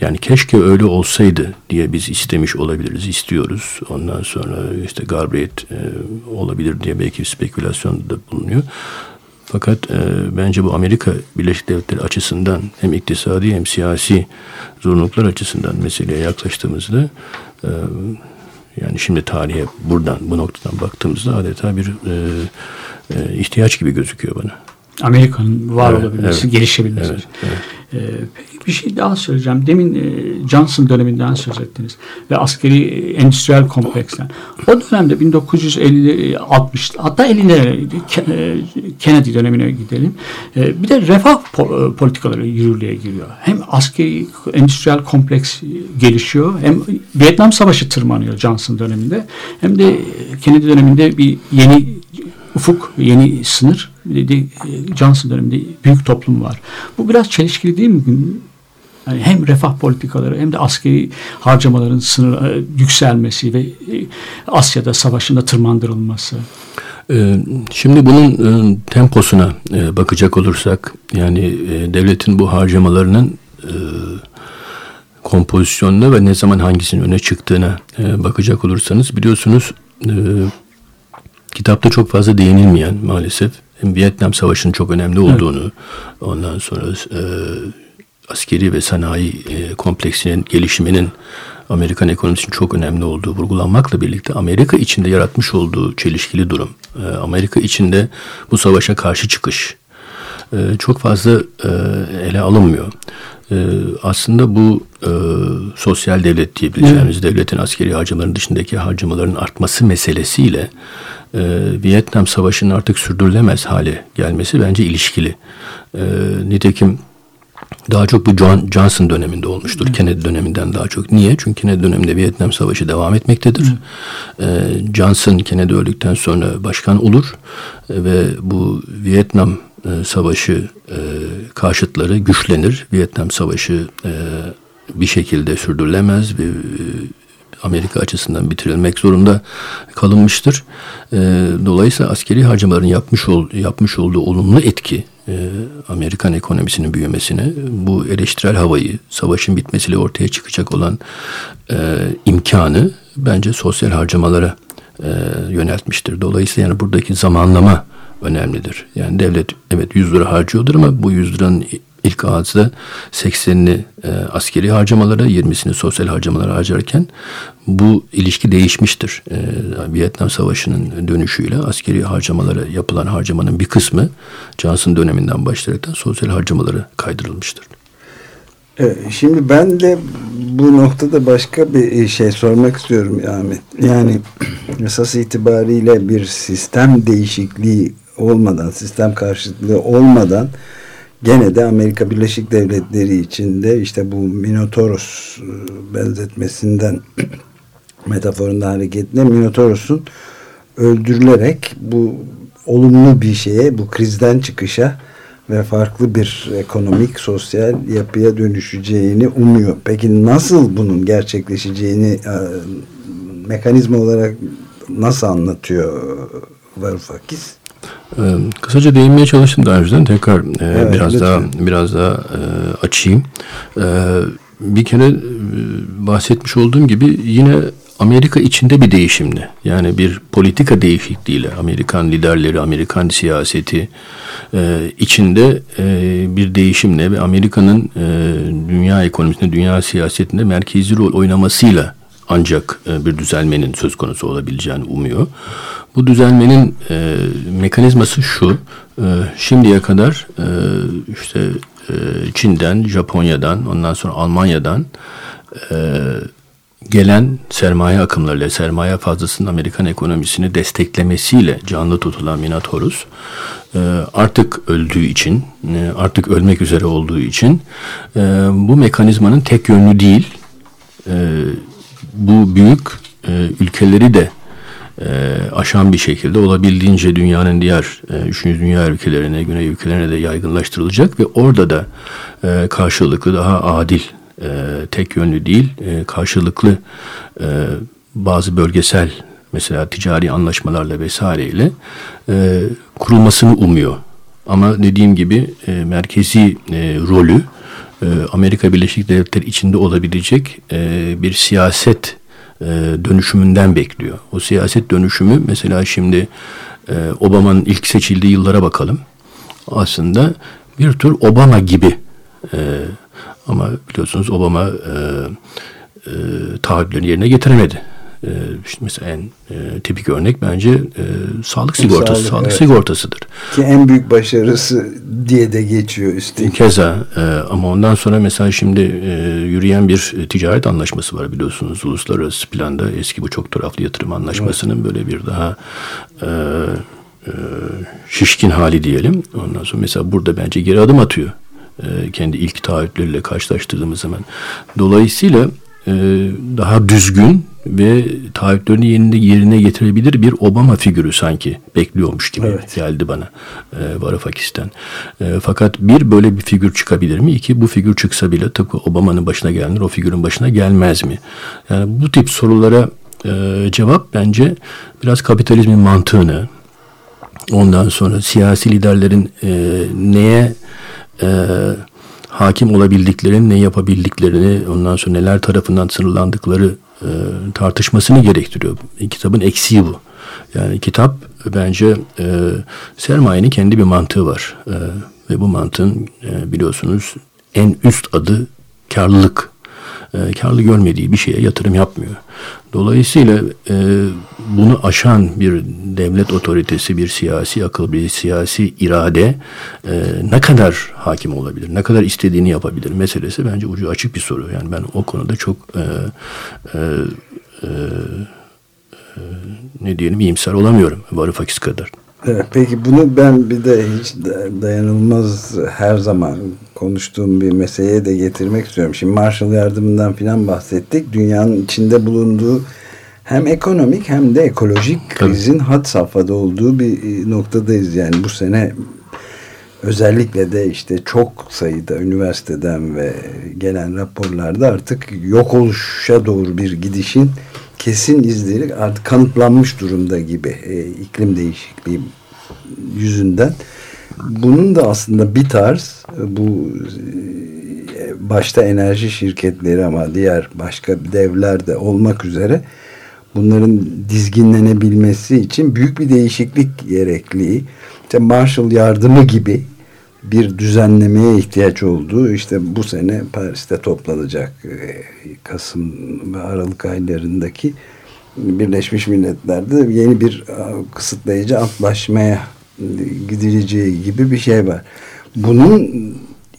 yani keşke öyle olsaydı diye biz istemiş olabiliriz, istiyoruz. Ondan sonra işte Galbraith e, olabilir diye belki spekülasyonda bulunuyor. Fakat e, bence bu Amerika Birleşik Devletleri açısından hem iktisadi hem siyasi zorunluluklar açısından meseleye yaklaştığımızda e, yani şimdi tarihe buradan bu noktadan baktığımızda adeta bir e, e, ihtiyaç gibi gözüküyor bana. Amerika'nın var Evet, olabilmesi, evet. gelişebilmesi. Evet, evet. Ee, bir şey daha söyleyeceğim. Demin e, Johnson döneminden söz ettiniz ve askeri e, endüstriyel kompleksten. O dönemde 1950 60 hatta 50'lere Ke- e, Kennedy dönemine gidelim. E, bir de refah po- e, politikaları yürürlüğe giriyor. Hem askeri endüstriyel kompleks e, gelişiyor hem Vietnam Savaşı tırmanıyor Johnson döneminde hem de Kennedy döneminde bir yeni ufuk, yeni sınır. Bir de e, Johnson döneminde büyük toplum var. Bu biraz çelişkili değil mi? Yani hem refah politikaları hem de askeri harcamaların sınır e, yükselmesi ve e, Asya'da savaşında tırmandırılması. Şimdi bunun e, temposuna e, bakacak olursak yani e, devletin bu harcamalarının e, kompozisyonuna ve ne zaman hangisinin öne çıktığına e, bakacak olursanız biliyorsunuz e, kitapta çok fazla değinilmeyen maalesef Vietnam Savaşı'nın çok önemli olduğunu ondan sonra e, askeri ve sanayi e, kompleksinin gelişiminin Amerikan ekonomisinin çok önemli olduğu vurgulanmakla birlikte Amerika içinde yaratmış olduğu çelişkili durum, e, Amerika içinde bu savaşa karşı çıkış e, çok fazla e, ele alınmıyor. E, aslında bu e, sosyal devlet diyebileceğimiz devletin askeri harcamaların dışındaki harcamaların artması meselesiyle e, Vietnam Savaşı'nın artık sürdürülemez hale gelmesi bence ilişkili. E, nitekim daha çok bu John, Johnson döneminde olmuştur. Kennedy döneminden daha çok. Niye? Çünkü Kennedy döneminde Vietnam Savaşı devam etmektedir. Ee, Johnson Kennedy öldükten sonra başkan olur Ee, ve bu Vietnam e, Savaşı e, karşıtları güçlenir. Vietnam Savaşı e, bir şekilde sürdürülemez ve e, Amerika açısından bitirilmek zorunda kalınmıştır. E, dolayısıyla askeri harcamaların yapmış ol, yapmış olduğu olumlu etki e, Amerikan ekonomisinin büyümesine bu eleştirel havayı savaşın bitmesiyle ortaya çıkacak olan e, imkanı bence sosyal harcamalara e, yöneltmiştir. Dolayısıyla yani buradaki zamanlama önemlidir. Yani devlet evet 100 lira harcıyordur ama bu 100 liranın ilk ağızda 80'ini e, askeri harcamalara, 20'sini sosyal harcamalara harcarken bu ilişki değişmiştir. E, Vietnam Savaşı'nın dönüşüyle askeri harcamalara yapılan harcamanın bir kısmı Johnson döneminden başlayarak sosyal harcamalara kaydırılmıştır. Evet, Şimdi ben de bu noktada başka bir şey sormak istiyorum Ahmet. Yani esas itibariyle bir sistem değişikliği olmadan, sistem karşıtlığı olmadan gene de Amerika Birleşik Devletleri içinde işte bu Minotaurus e, benzetmesinden metaforundan hareketle Minotaurus'un öldürülerek bu olumlu bir şeye, bu krizden çıkışa ve farklı bir ekonomik, sosyal yapıya dönüşeceğini umuyor. Peki nasıl bunun gerçekleşeceğini e, mekanizma olarak nasıl anlatıyor Varoufakis? Ee, kısaca değinmeye çalıştım daha önceden. Tekrar e, Evet, biraz lütfen. daha biraz daha e, açayım. E, bir kere e, bahsetmiş olduğum gibi yine Amerika içinde bir değişimdi. Yani bir politika değişikliğiyle Amerikan liderleri, Amerikan siyaseti e, içinde e, bir değişimle ve Amerika'nın e, dünya ekonomisinde, dünya siyasetinde merkezi rol oynamasıyla ancak e, bir düzelmenin söz konusu olabileceğini umuyor. Bu düzelmenin e, mekanizması şu, e, şimdiye kadar e, işte e, Çin'den, Japonya'dan, ondan sonra Almanya'dan e, gelen sermaye akımlarıyla, sermaye fazlasının Amerikan ekonomisini desteklemesiyle canlı tutulan Minotaurus e, artık öldüğü için, e, artık ölmek üzere olduğu için bu mekanizmanın tek yönlü değil, bu büyük e, ülkeleri de e, aşan bir şekilde olabildiğince dünyanın diğer e, dünya ülkelerine, güney ülkelerine de yaygınlaştırılacak ve orada da e, karşılıklı daha adil, e, tek yönlü değil, e, karşılıklı e, bazı bölgesel mesela ticari anlaşmalarla vesaireyle e, kurulmasını umuyor. Ama dediğim gibi e, merkezi e, rolü Amerika Birleşik Devletleri içinde olabilecek e, bir siyaset e, dönüşümünden bekliyor. O siyaset dönüşümü mesela şimdi e, Obama'nın ilk seçildiği yıllara bakalım. Aslında bir tür Obama gibi e, ama biliyorsunuz Obama e, e, taahhütlerini yerine getiremedi. E, işte mesela en e, tipik örnek bence e, sağlık sigortası, Sağlık, sağlık evet. sigortasıdır. Ki en büyük başarısı diye de geçiyor üstelik. Keza e, ama ondan sonra mesela şimdi e, yürüyen bir ticaret anlaşması var biliyorsunuz uluslararası planda eski bu çok taraflı yatırım anlaşmasının böyle bir daha e, e, şişkin hali diyelim. Ondan sonra mesela burada bence geri adım atıyor. E, kendi ilk taahhütleriyle karşılaştırdığımız zaman. Dolayısıyla e, daha düzgün ve taahhütlerini yerine, yerine getirebilir bir Obama figürü sanki bekliyormuş gibi Evet. geldi bana e, Varoufakis'ten. E, fakat bir böyle bir figür çıkabilir mi? İki bu figür çıksa bile tıpkı Obama'nın başına gelenler o figürün başına gelmez mi? Yani bu tip sorulara e, cevap bence biraz kapitalizmin mantığını ondan sonra siyasi liderlerin e, neye e, hakim olabildiklerini, ne yapabildiklerini, ondan sonra neler tarafından sınırlandıkları e, tartışmasını gerektiriyor. Kitabın eksiği bu. Yani kitap bence e, sermayenin kendi bir mantığı var. E, ve bu mantığın e, biliyorsunuz en üst adı karlılık. E, karlı görmediği bir şeye yatırım yapmıyor. Dolayısıyla e, bunu aşan bir devlet otoritesi, bir siyasi akıl, bir siyasi irade e, ne kadar hakim olabilir, ne kadar istediğini yapabilir meselesi bence ucu açık bir soru. Yani ben o konuda çok e, e, e, e, ne diyelim iyimser olamıyorum Varoufakis kadar. Evet, peki bunu ben bir de hiç da- dayanılmaz her zaman konuştuğum bir meseleye de getirmek istiyorum. Şimdi Marshall yardımından filan bahsettik. Dünyanın içinde bulunduğu hem ekonomik hem de ekolojik krizin had safhada olduğu bir e, noktadayız. Yani bu sene özellikle de işte çok sayıda üniversiteden ve gelen raporlarda artık yok oluşa doğru bir gidişin kesin izleri artık kanıtlanmış durumda gibi e, iklim değişikliği yüzünden. Bunun da aslında bir tarz e, bu e, başta enerji şirketleri ama diğer başka devler de olmak üzere bunların dizginlenebilmesi için büyük bir değişiklik gerekli. İşte Marshall yardımı gibi bir düzenlemeye ihtiyaç olduğu işte bu sene Paris'te toplanacak e, Kasım ve Aralık aylarındaki Birleşmiş Milletler'de yeni bir e, kısıtlayıcı antlaşmaya e, gidileceği gibi bir şey var. Bunun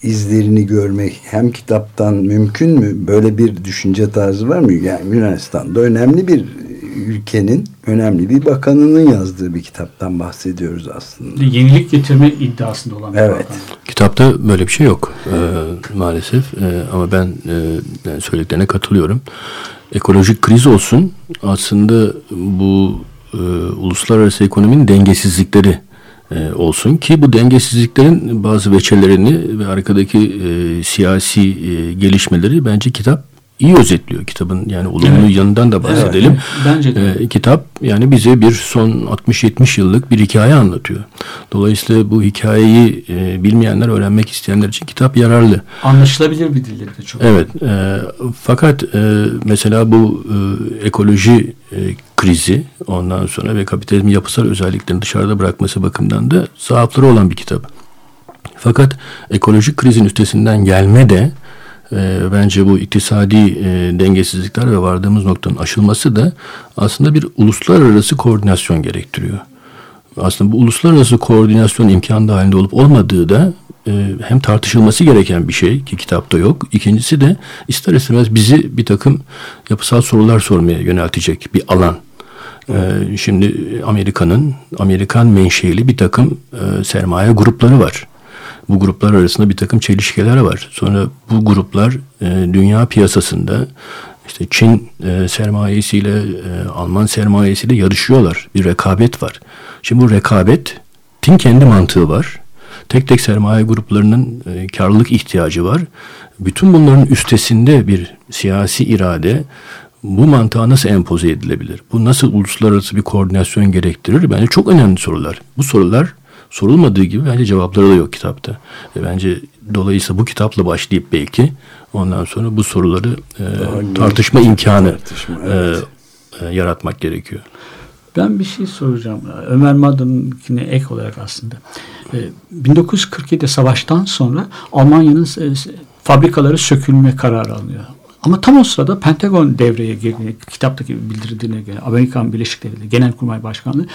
izlerini görmek hem kitaptan mümkün mü? Böyle bir düşünce tarzı var mı? Yani Yunanistan'da önemli bir ülkenin önemli bir bakanının yazdığı bir kitaptan bahsediyoruz aslında. Yenilik getirme iddiasında olan bir Evet. bakan. Kitapta böyle bir şey yok e, maalesef E, ama ben e, yani söylediklerine katılıyorum. Ekolojik kriz olsun aslında bu e, uluslararası ekonominin dengesizlikleri e, olsun ki bu dengesizliklerin bazı veçelerini ve arkadaki e, siyasi e, gelişmeleri bence kitap iyi özetliyor. Kitabın yani olumlu Evet. yanından da bahsedelim. Evet, bence de. E, kitap yani bize bir son 60-70 yıllık bir hikaye anlatıyor. Dolayısıyla bu hikayeyi e, bilmeyenler, öğrenmek isteyenler için kitap yararlı. Anlaşılabilir bir dilleri de çok. Evet. e, fakat e, mesela bu e, ekoloji e, krizi ondan sonra ve kapitalizmin yapısal özelliklerini dışarıda bırakması bakımından da zaafları olan bir kitap. Fakat ekolojik krizin üstesinden gelme de e, bence bu iktisadi e, dengesizlikler ve vardığımız noktanın aşılması da aslında bir uluslararası koordinasyon gerektiriyor. Aslında bu uluslararası koordinasyon imkanı dahilinde olup olmadığı da e, hem tartışılması gereken bir şey ki kitapta yok. İkincisi de ister istemez bizi bir takım yapısal sorular sormaya yöneltecek bir alan. E, şimdi Amerika'nın Amerikan menşeili bir takım e, sermaye grupları var. Bu gruplar arasında bir takım çelişkiler var. Sonra bu gruplar e, dünya piyasasında işte Çin e, sermayesiyle e, Alman sermayesiyle yarışıyorlar. Bir rekabet var. Şimdi bu rekabetin kendi mantığı var. Tek tek sermaye gruplarının e, karlılık ihtiyacı var. Bütün bunların üstesinde bir siyasi irade bu mantığa nasıl empoze edilebilir? Bu nasıl uluslararası bir koordinasyon gerektirir? Bence çok önemli sorular. Bu sorular sorulmadığı gibi bence cevapları da yok kitapta. Ve bence dolayısıyla bu kitapla başlayıp belki ondan sonra bu soruları e, tartışma imkanı tartışma, e, evet. e, yaratmak gerekiyor. Ben bir şey soracağım. Ömer Madra'nınkine ek olarak aslında. Ee, 1947 savaştan sonra Almanya'nın e, fabrikaları sökülme kararı alınıyor. Ama tam o sırada Pentagon devreye girdiğini, kitaptaki bildirdiğine göre Amerikan Birleşik Devletleri Genelkurmay Başkanlığı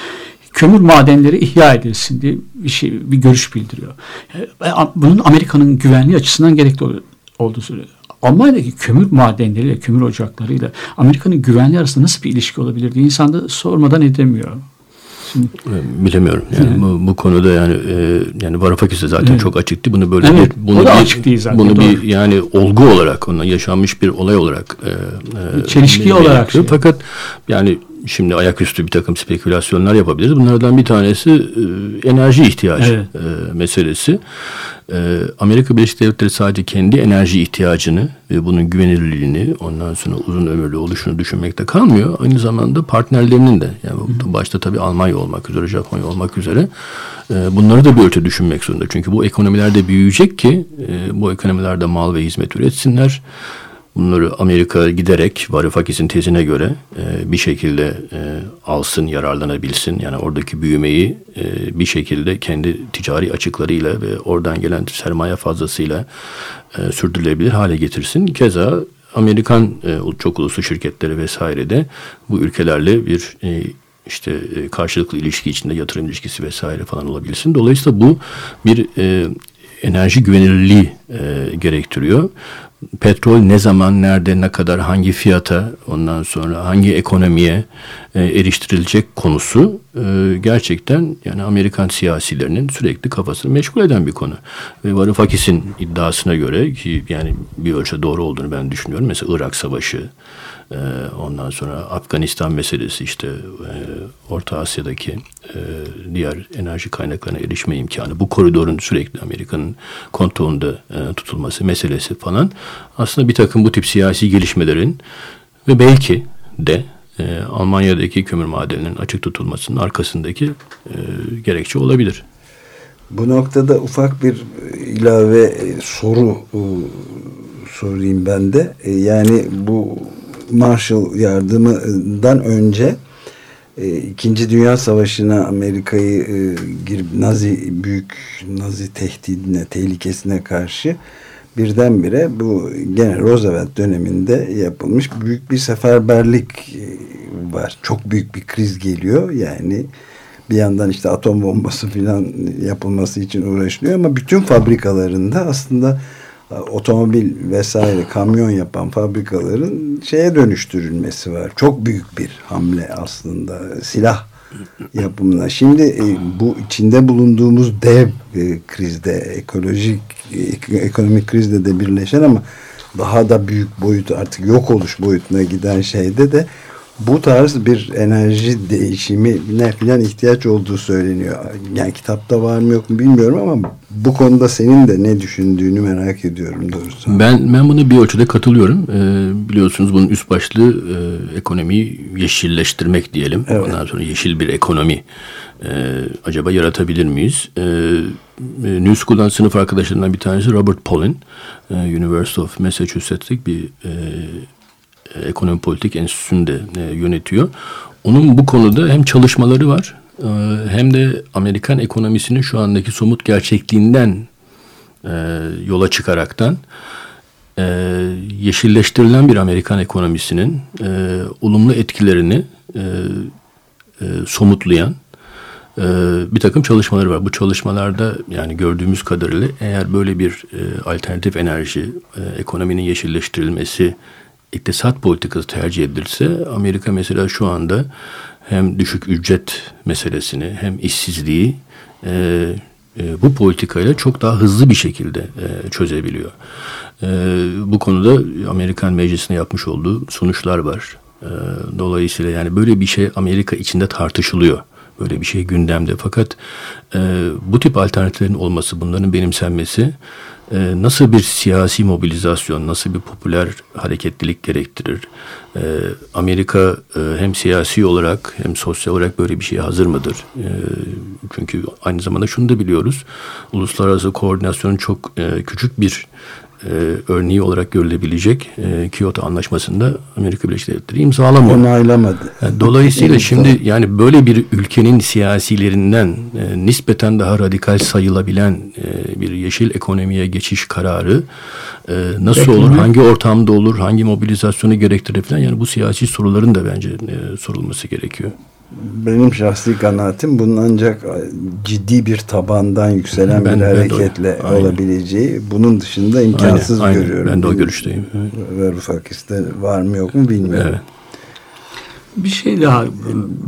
kömür madenleri ihya edilsin diye bir şey bir görüş bildiriyor. E, Bunun Amerika'nın güvenliği açısından gerekli ol- olduğu söylüyor. Almanya'daki kömür madenleriyle, kömür ocaklarıyla Amerika'nın güvenliği arasında nasıl bir ilişki olabilir diye insan da sormadan edemiyor. Şimdi, E, Bilemiyorum. Yani bu, bu konuda yani e, yani Varoufakis zaten Evet. çok açıktı. Bunu böyle Evet, bir, bunu bir, açık değil zaten, Bunu bir doğru. yani olgu olarak ona yaşanmış bir olay olarak e, e, çelişki olarak şey. Fakat yani şimdi ayaküstü bir takım spekülasyonlar yapabiliriz. Bunlardan bir tanesi e, enerji ihtiyacı Evet. e, meselesi. E, Amerika Birleşik Devletleri sadece kendi enerji ihtiyacını ve bunun güvenilirliğini ondan sonra uzun ömürlü oluşunu düşünmekte kalmıyor. Aynı zamanda partnerlerinin de yani bu başta tabii Almanya olmak üzere, Japonya olmak üzere e, bunları da bir ölçü düşünmek zorunda. Çünkü bu ekonomiler de büyüyecek ki e, bu ekonomilerde mal ve hizmet üretsinler. Bunları Amerika giderek Varoufakis'in tezine göre e, bir şekilde e, alsın, yararlanabilsin. Yani oradaki büyümeyi e, bir şekilde kendi ticari açıklarıyla ve oradan gelen sermaye fazlasıyla e, sürdürülebilir hale getirsin. Keza Amerikan e, çok uluslu şirketleri vesaire de bu ülkelerle bir e, işte e, karşılıklı ilişki içinde yatırım ilişkisi vesaire falan olabilsin. Dolayısıyla bu bir e, enerji güvenilirliği e, gerektiriyor. Petrol ne zaman, nerede, ne kadar, hangi fiyata, ondan sonra hangi ekonomiye e, eriştirilecek konusu e, gerçekten yani Amerikan siyasilerinin sürekli kafasını meşgul eden bir konu. Ve Varoufakis'in iddiasına göre ki yani bir ölçüde doğru olduğunu ben düşünüyorum. Mesela Irak Savaşı, e, ondan sonra Afganistan meselesi işte e, Orta Asya'daki e, diğer enerji kaynaklarına erişme imkanı, bu koridorun sürekli Amerika'nın kontrolünde e, tutulması meselesi falan aslında bir takım bu tip siyasi gelişmelerin ve belki de Almanya'daki kömür madeninin açık tutulmasının arkasındaki e, gerekçe olabilir. Bu noktada ufak bir ilave soru sorayım ben de. Yani bu Marshall yardımından önce e, İkinci Dünya Savaşı'na Amerika'yı e, girip Nazi büyük Nazi tehdidine, tehlikesine karşı birdenbire bu gene Roosevelt döneminde yapılmış büyük bir seferberlik e, var. Çok büyük bir kriz geliyor. Yani bir yandan işte atom bombası filan yapılması için uğraşılıyor ama bütün fabrikalarında aslında otomobil vesaire kamyon yapan fabrikaların şeye dönüştürülmesi var. Çok büyük bir hamle aslında silah yapımına. Şimdi e, bu içinde bulunduğumuz dev e, krizde ekolojik e, ekonomik krizde de birleşen ama daha da büyük boyut artık yok oluş boyutuna giden şeyde de bu tarz bir enerji değişimine falan ihtiyaç olduğu söyleniyor. Yani kitapta var mı yok mu bilmiyorum ama bu konuda senin de ne düşündüğünü merak ediyorum doğrusu. Ben ben buna bir ölçüde katılıyorum. Ee, biliyorsunuz bunun üst başlığı e, ekonomiyi yeşilleştirmek diyelim. Evet. Ondan sonra yeşil bir ekonomi e, acaba yaratabilir miyiz? E, e, New School'dan sınıf arkadaşlarından bir tanesi Robert Pollin, e, University of Massachusetts'lik bir e, ekonomi politik enstitüsünde e, yönetiyor. Onun bu konuda hem çalışmaları var e, hem de Amerikan ekonomisinin şu andaki somut gerçekliğinden e, yola çıkaraktan e, yeşilleştirilen bir Amerikan ekonomisinin e, olumlu etkilerini e, e, somutlayan e, bir takım çalışmaları var. Bu çalışmalarda yani gördüğümüz kadarıyla eğer böyle bir e, alternatif enerji, e, ekonominin yeşilleştirilmesi, iktisat politikası tercih edilirse Amerika mesela şu anda hem düşük ücret meselesini hem işsizliği e, e, bu politikayla çok daha hızlı bir şekilde e, çözebiliyor. E, bu konuda Amerikan Meclisi'ne yapmış olduğu sonuçlar var. E, dolayısıyla yani böyle bir şey Amerika içinde tartışılıyor. Böyle bir şey gündemde. Fakat e, bu tip alternatiflerin olması, bunların benimsenmesi e, nasıl bir siyasi mobilizasyon, nasıl bir popüler hareketlilik gerektirir? E, Amerika e, hem siyasi olarak hem sosyal olarak böyle bir şeye hazır mıdır? E, çünkü aynı zamanda şunu da biliyoruz. Uluslararası koordinasyonun çok e, küçük bir e, örneği olarak görülebilecek e, Kyoto Anlaşması'nda Amerika Birleşik Devletleri imzalamıyor. Onaylamadı. Yani Dolayısıyla şimdi yani böyle bir ülkenin siyasilerinden e, nispeten daha radikal sayılabilen e, bir yeşil ekonomiye geçiş kararı e, nasıl Bekleme. olur, hangi ortamda olur, hangi mobilizasyonu gerektirir falan yani bu siyasi soruların da bence e, sorulması gerekiyor. Benim şahsi kanaatim bunun ancak ciddi bir tabandan yükselen Ben- bir ben de hareketle aynen. olabileceği. Bunun dışında imkansız Aynen, aynen. görüyorum. Ben de o görüşteyim. Evet. Ve Rufakis'te var mı yok mu bilmiyorum. Evet. Bir şey daha.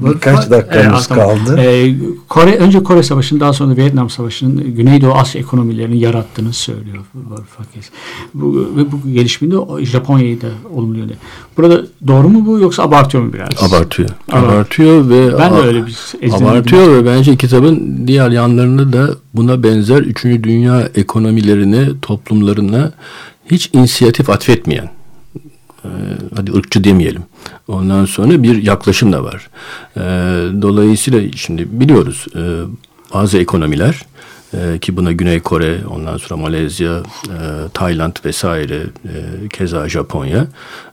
Birkaç dakikamız kaldı. Ee, Kore, önce Kore Savaşı'nın daha sonra Vietnam Savaşı'nın Güneydoğu Asya ekonomilerini yarattığını söylüyor Varoufakis. Bu, ve bu gelişmeyi de Japonya'yı da olumlu yönde. Burada doğru mu bu yoksa abartıyor mu biraz? Abartıyor. Abart- Abartıyor ve Ben de öyle bir. Abartıyor ve bence kitabın diğer yanlarında da buna benzer üçüncü dünya ekonomilerine, toplumlarına hiç inisiyatif atfetmeyen, e, hadi ırkçı demeyelim. Ondan sonra bir yaklaşım da var. E, dolayısıyla şimdi biliyoruz e, bazı ekonomiler e, ki buna Güney Kore, ondan sonra Malezya, e, Tayland vesaire, e, keza Japonya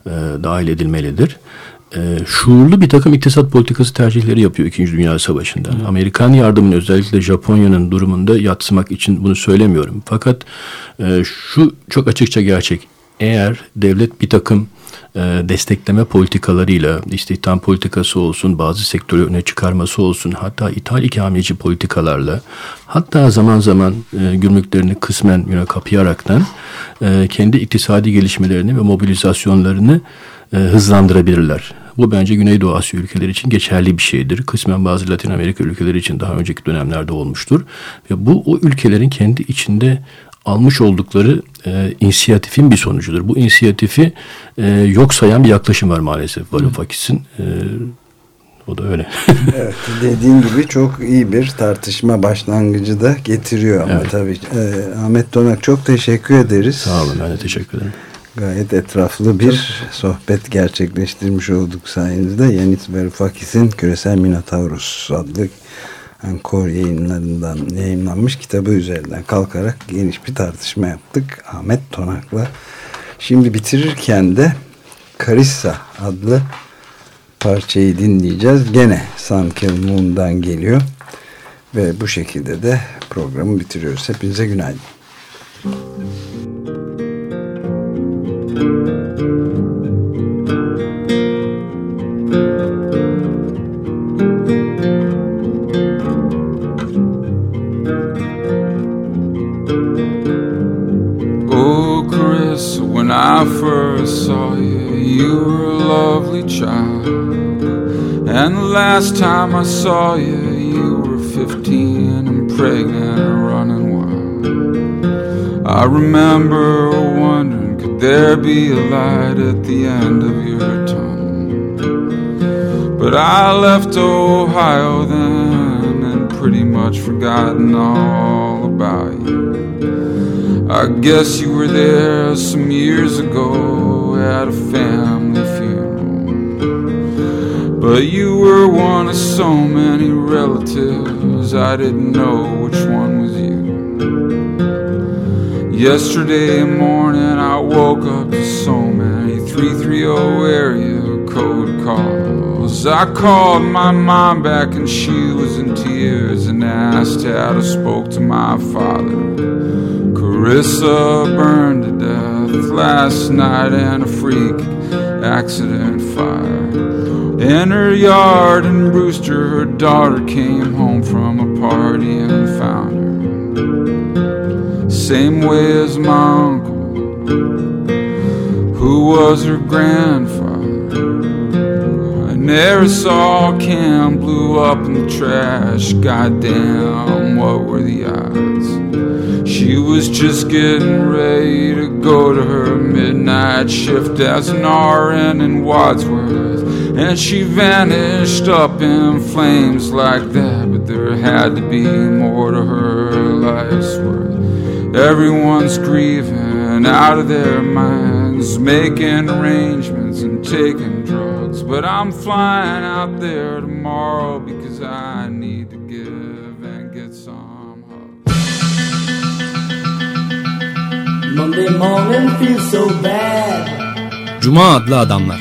e, dahil edilmelidir e, şuurlu bir takım iktisat politikası tercihleri yapıyor İkinci Dünya Savaşı'nda. Amerikan yardımını özellikle Japonya'nın durumunda yatsımak için bunu söylemiyorum. Fakat e, şu çok açıkça gerçek. Eğer devlet bir takım destekleme politikalarıyla istihdam politikası olsun, bazı sektörü öne çıkarması olsun, hatta ithal ikameci politikalarla, hatta zaman zaman e, gümrüklerini kısmen yine kapayaraktan e, kendi iktisadi gelişmelerini ve mobilizasyonlarını e, hızlandırabilirler. Bu bence Güneydoğu Asya ülkeleri için geçerli bir şeydir. Kısmen bazı Latin Amerika ülkeleri için daha önceki dönemlerde olmuştur. Ve bu o ülkelerin kendi içinde almış oldukları e, inisiyatifin bir sonucudur. Bu inisiyatifi e, yok sayan bir yaklaşım var maalesef Varoufakis'in. E, o da öyle. Evet, dediğin gibi çok iyi bir tartışma başlangıcı da getiriyor ama Evet. tabii. e, Ahmet Donak çok teşekkür ederiz. Sağ olun ben de teşekkür ederim. Gayet etraflı bir sohbet gerçekleştirmiş olduk sayenizde. Yanis Varoufakis'in Küresel Minotaurus adlı Ankor yayınlarından yayınlanmış kitabı üzerinden kalkarak geniş bir tartışma yaptık Ahmet Tonak'la. Şimdi bitirirken de Karissa adlı parçayı dinleyeceğiz. Gene Sun Moon'dan geliyor. Ve bu şekilde de programı bitiriyoruz. Hepinize günaydın. Oh, first saw you, you were a lovely child. And the last time I saw you, you were 15 and pregnant and running wild. I remember wondering, could there be a light at the end of your tunnel? But I left Ohio then and pretty much forgotten all about you. I guess you were there some years ago at a family funeral. But you were one of so many relatives, I didn't know which one was you. Yesterday morning, I woke up to so many 330 area code calls. I called my mom back, and she was in tears and asked how I spoke to my father. Carissa burned to death last night in a freak accident fire. In her yard in Brewster, her daughter came home from a party and found her. Same way as my uncle, who was her grandfather. An aerosol can blew up in the trash. Goddamn, what were the odds? She was just getting ready to go to her midnight shift as an RN in Wadsworth. And she vanished up in flames like that. But there had to be more to her life's worth. Everyone's grieving out of their minds, making arrangements and taking drugs. But I'm flying out there tomorrow because I need to give and get some hugs. Monday morning feels so bad. Cuma adlı adamlar.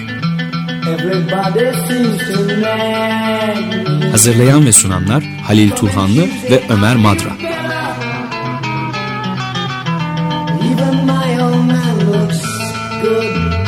Everybody seems to nag me. Hazırlayan ve sunanlar Halil Turhanlı ve Ömer Madra. Even my old man looks good.